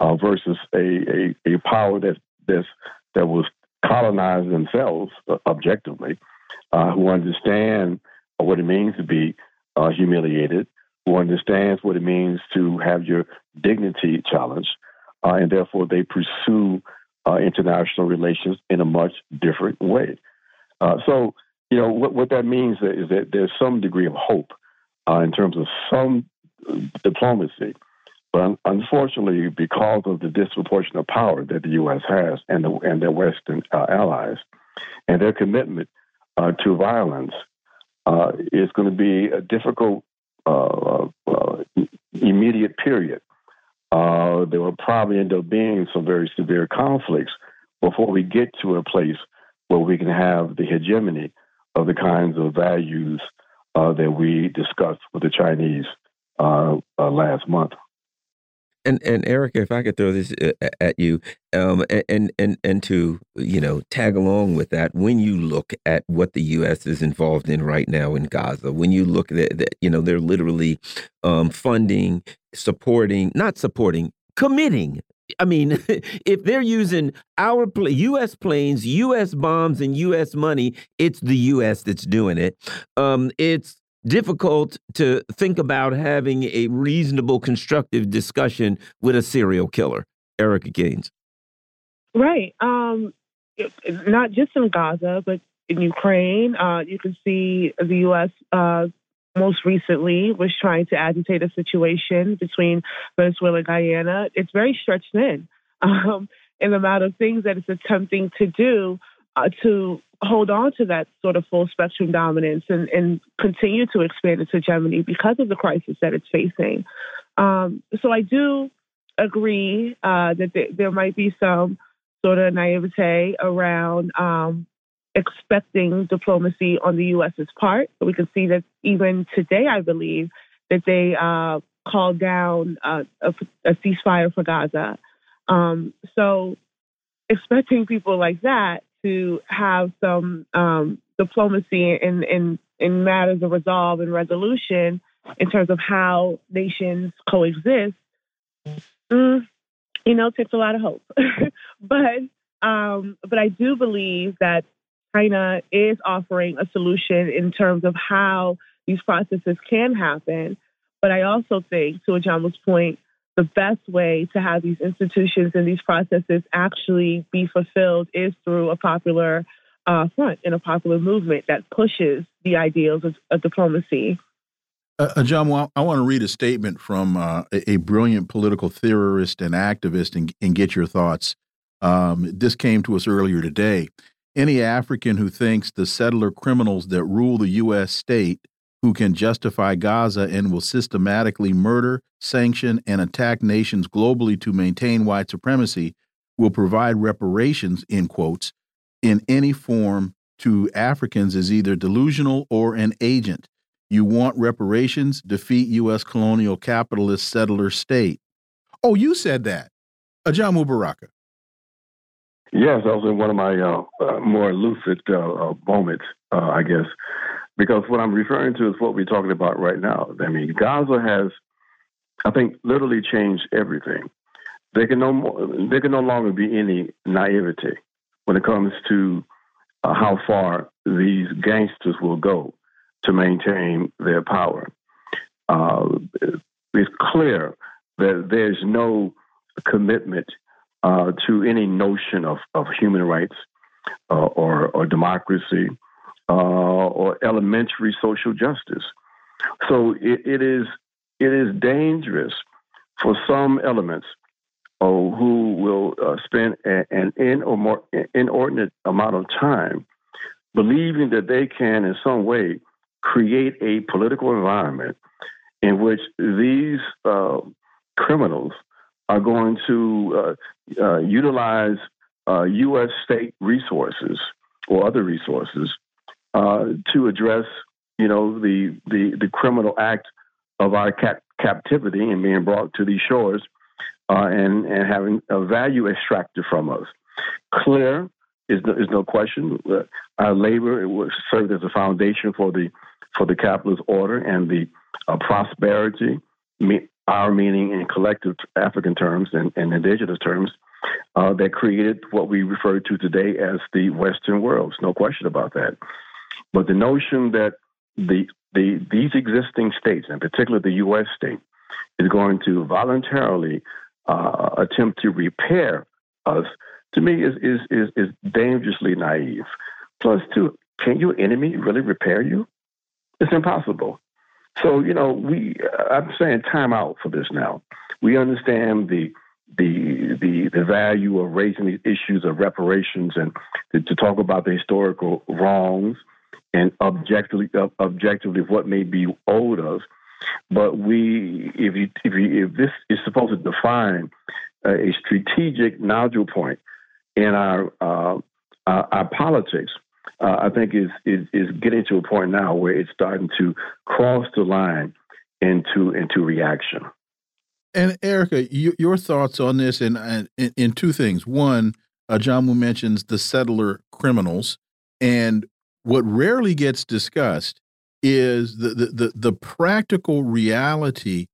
Uh, versus a, a, a power that that's, that was colonized themselves uh, objectively, uh, who understand what it means to be uh, humiliated, who understands what it means to have your dignity challenged, uh, and therefore they pursue uh, international relations in a much different way. so, you know, what, what that means is that there's some degree of hope in terms of some diplomacy. But unfortunately, because of the disproportionate power that the U.S. has and, the, and their Western uh, allies and their commitment uh, to violence, uh, it's going to be a difficult uh, uh, immediate period. Uh, there will probably end up being some very severe conflicts before we get to a place where we can have the hegemony of the kinds of values that we discussed with the Chinese uh, uh, last month. And and Eric, if I could throw this uh, at you, um, and and and to you know tag along with that, when you look at what the U.S. is involved in right now in Gaza, when you look at that, you know they're literally um, funding, supporting, not supporting, committing I mean, if they're using our U.S. planes, U.S. bombs, and U.S. money, it's the U.S. that's doing it. Um, it's difficult to think about having a reasonable, constructive discussion with a serial killer, Erica Caines. Right. Um, not just in Gaza, but in Ukraine. Uh, you can see the U.S. Uh, most recently was trying to agitate a situation between Venezuela and Guyana. It's very stretched thin um, in the amount of things that it's attempting to do uh, to hold on to that sort of full spectrum dominance and, and continue to expand its hegemony because of the crisis that it's facing. Um, so I do agree uh, that th- there might be some sort of naivete around um, expecting diplomacy on the U.S.'s part. So we can see that even today, I believe that they uh, called down uh, a, a, ceasefire for Gaza. Um, so expecting people like that to have some um, diplomacy in, in, in matters of resolve and resolution in terms of how nations coexist, mm, you know, takes a lot of hope. but um, but I do believe that China is offering a solution in terms of how these processes can happen. But I also think, to Ajamu's point, the best way to have these institutions and these processes actually be fulfilled is through a popular uh, front and a popular movement that pushes the ideals of, of diplomacy. Uh, John, well, I want to read a statement from uh, a, a, brilliant political theorist and activist and, and get your thoughts. Um, this came to us earlier today. Any African who thinks the settler criminals that rule the U.S. state who can justify Gaza and will systematically murder, sanction, and attack nations globally to maintain white supremacy will provide reparations, in quotes, in any form to Africans is either delusional or an agent. You want reparations, defeat U.S. colonial capitalist settler state. Oh, you said that. Ajamu Baraka. Yes, that was in one of my uh, uh, more lucid uh, uh moments, uh, I guess because what I'm referring to is what we're talking about right now. I mean, Gaza has, I think, literally changed everything. There can no more, there can no longer be any naivety when it comes to uh, how far these gangsters will go to maintain their power. Uh, it's clear that there's no commitment uh, to any notion of, of human rights uh, or, or democracy uh, or elementary social justice. So it, it is it is dangerous for some elements oh, who will uh, spend a, an in or more inordinate amount of time believing that they can, in some way, create a political environment in which these uh, criminals are going to uh, uh, utilize U.S. Uh, state resources or other resources uh, to address, you know, the, the, the criminal act of our cap- captivity and being brought to these shores uh, and, and having a value extracted from us. Clear is no, is no question. Our labor was served as a foundation for the for the capitalist order and the uh, prosperity, our meaning in collective African terms and, and indigenous terms, uh, that created what we refer to today as the Western world. no question about that. But the notion that the, the these existing states, in particular the U.S. state, is going to voluntarily uh, attempt to repair us, to me, is, is, is, is dangerously naive. two, can your enemy really repair you? It's impossible. So, you know, we I'm saying time out for this now. We understand the the the the value of raising these issues of reparations and to, to talk about the historical wrongs and objectively objectively what may be owed us. But we, if you, if you, if this is supposed to define a strategic nodal point in our uh, our, our politics, uh, I think is, is is getting to a point now where it's starting to cross the line into into reaction. And Erica, you, your thoughts on this in, in, in two things. One, uh, John mentions the settler criminals, and what rarely gets discussed is the, the, the, the practical reality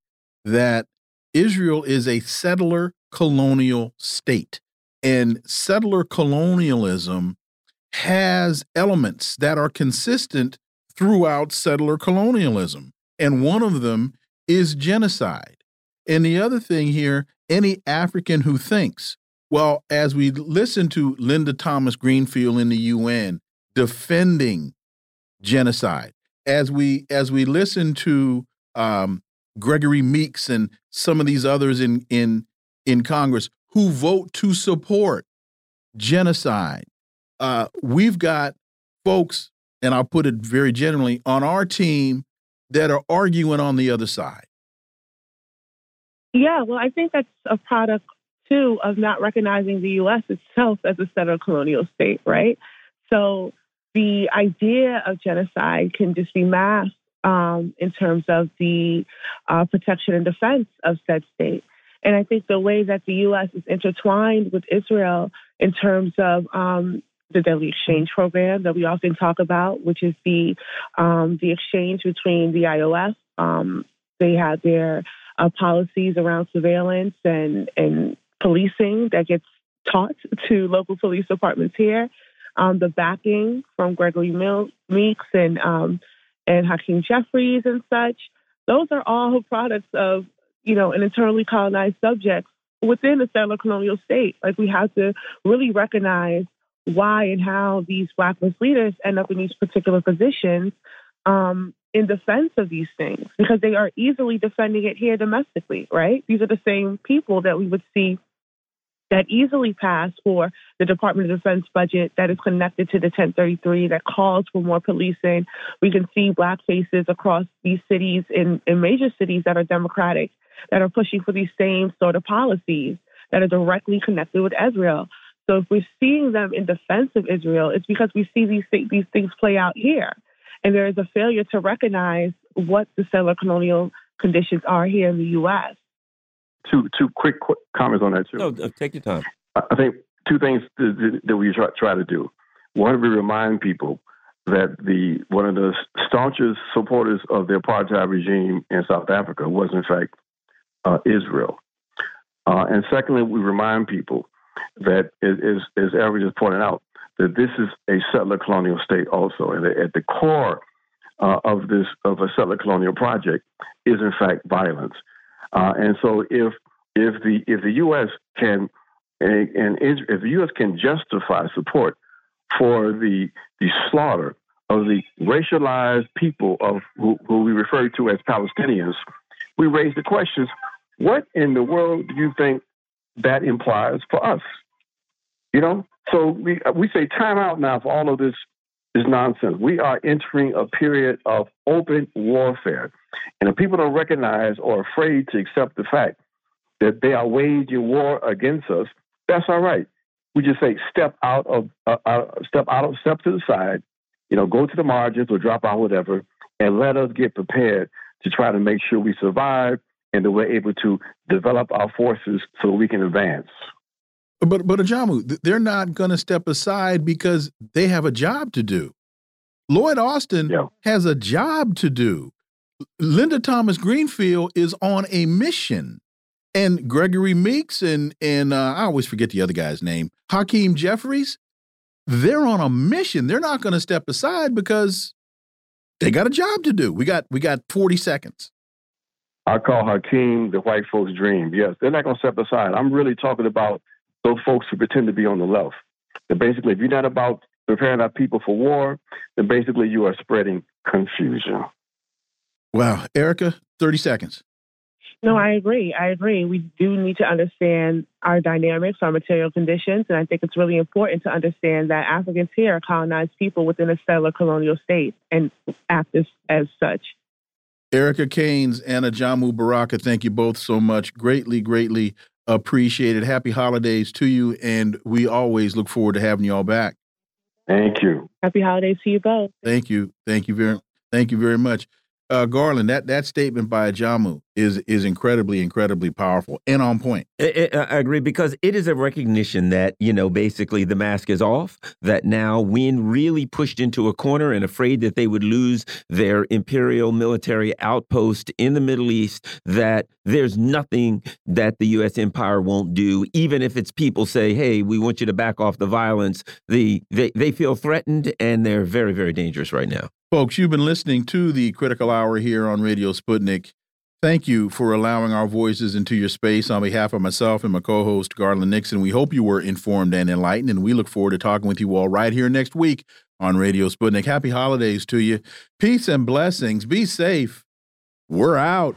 that Israel is a settler colonial state. And settler colonialism has elements that are consistent throughout settler colonialism. And one of them is genocide. And the other thing here, any African who thinks, well, as we listen to Linda Thomas Greenfield in the UN defending genocide, as we as we listen to um, Gregory Meeks and some of these others in in in Congress who vote to support genocide, uh, we've got folks, and I'll put it very generally, on our team that are arguing on the other side. Yeah, well, I think that's a product too of not recognizing the U.S. itself as a settler colonial state, right? So the idea of genocide can just be masked um, in terms of the uh, protection and defense of said state. And I think the way that the U.S. is intertwined with Israel in terms of um, the deadly exchange program that we often talk about, which is the um, the exchange between the IOF. Um, they have their uh, policies around surveillance and and policing that gets taught to local police departments here. Um, the backing from Gregory Mil- Meeks and um, and Hakeem Jeffries and such. Those are all products of you know an internally colonized subject within the settler colonial state. Like we have to really recognize why and how these Black leaders end up in these particular positions um, in defense of these things because they are easily defending it here domestically, right? These are the same people that we would see that easily pass for the Department of Defense budget that is connected to the 1033 that calls for more policing. We can see black faces across these cities in, in major cities that are democratic that are pushing for these same sort of policies that are directly connected with Israel. So if we're seeing them in defense of Israel, it's because we see these th- these things play out here, and there is a failure to recognize what the settler colonial conditions are here in the U.S. Two two quick, quick comments on that too. No, uh, take your time. I think two things that we try, try to do. One, we remind people that the one of the staunchest supporters of the apartheid regime in South Africa was in fact uh, Israel. Uh, and secondly, we remind people that, as, as Eric just pointed out, that this is a settler colonial state also. And at the core uh, of this of a settler colonial project is in fact violence. Uh, and so if if the if the U.S. can and, and if the U.S. can justify support for the the slaughter of the racialized people of who, who we refer to as Palestinians, we raise the questions: What in the world do you think that implies for us? You know, so we we say time out now for all of this is nonsense. We are entering a period of open warfare. And if people don't recognize or afraid to accept the fact that they are waging war against us, that's all right. We just say step out of uh, uh, step out of step to the side, you know, go to the margins or drop out whatever, and let us get prepared to try to make sure we survive and that we're able to develop our forces so we can advance. But but Ajamu, they're not going to step aside because they have a job to do. Lloyd Austin yeah. has a job to do. Linda Thomas Greenfield is on a mission. And Gregory Meeks and and uh, I always forget the other guy's name, Hakeem Jeffries, they're on a mission. They're not going to step aside because they got a job to do. We got we got 40 seconds. I call Hakeem the white folks' dream. Yes, they're not going to step aside. I'm really talking about those folks who pretend to be on the left. That basically, if you're not about preparing our people for war, then basically you are spreading confusion. Wow. Erica, 30 seconds. No, I agree. I agree. We do need to understand our dynamics, our material conditions, and I think it's really important to understand that Africans here are colonized people within a settler colonial state and act as, as such. Erica Caines, and Ajamu Baraka, thank you both so much. Greatly, greatly appreciated. Happy holidays to you, and we always look forward to having you all back. Thank you. Happy holidays to you both. Thank you. Thank you very thank you very much. Uh, Garland, that, that statement by Jamu is is incredibly, incredibly powerful and on point. I, I, agree because it is a recognition that you know basically the mask is off. That now, when really pushed into a corner and afraid that they would lose their imperial military outpost in the Middle East, that there's nothing that the U.S. empire won't do, even if its people say, "Hey, we want you to back off the violence." The they they feel threatened and they're very, very dangerous right now. Folks, you've been listening to the Critical Hour here on Radio Sputnik. Thank you for allowing our voices into your space on behalf of myself and my co host, Garland Nixon. We hope you were informed and enlightened, and we look forward to talking with you all right here next week on Radio Sputnik. Happy holidays to you. Peace and blessings. Be safe. We're out.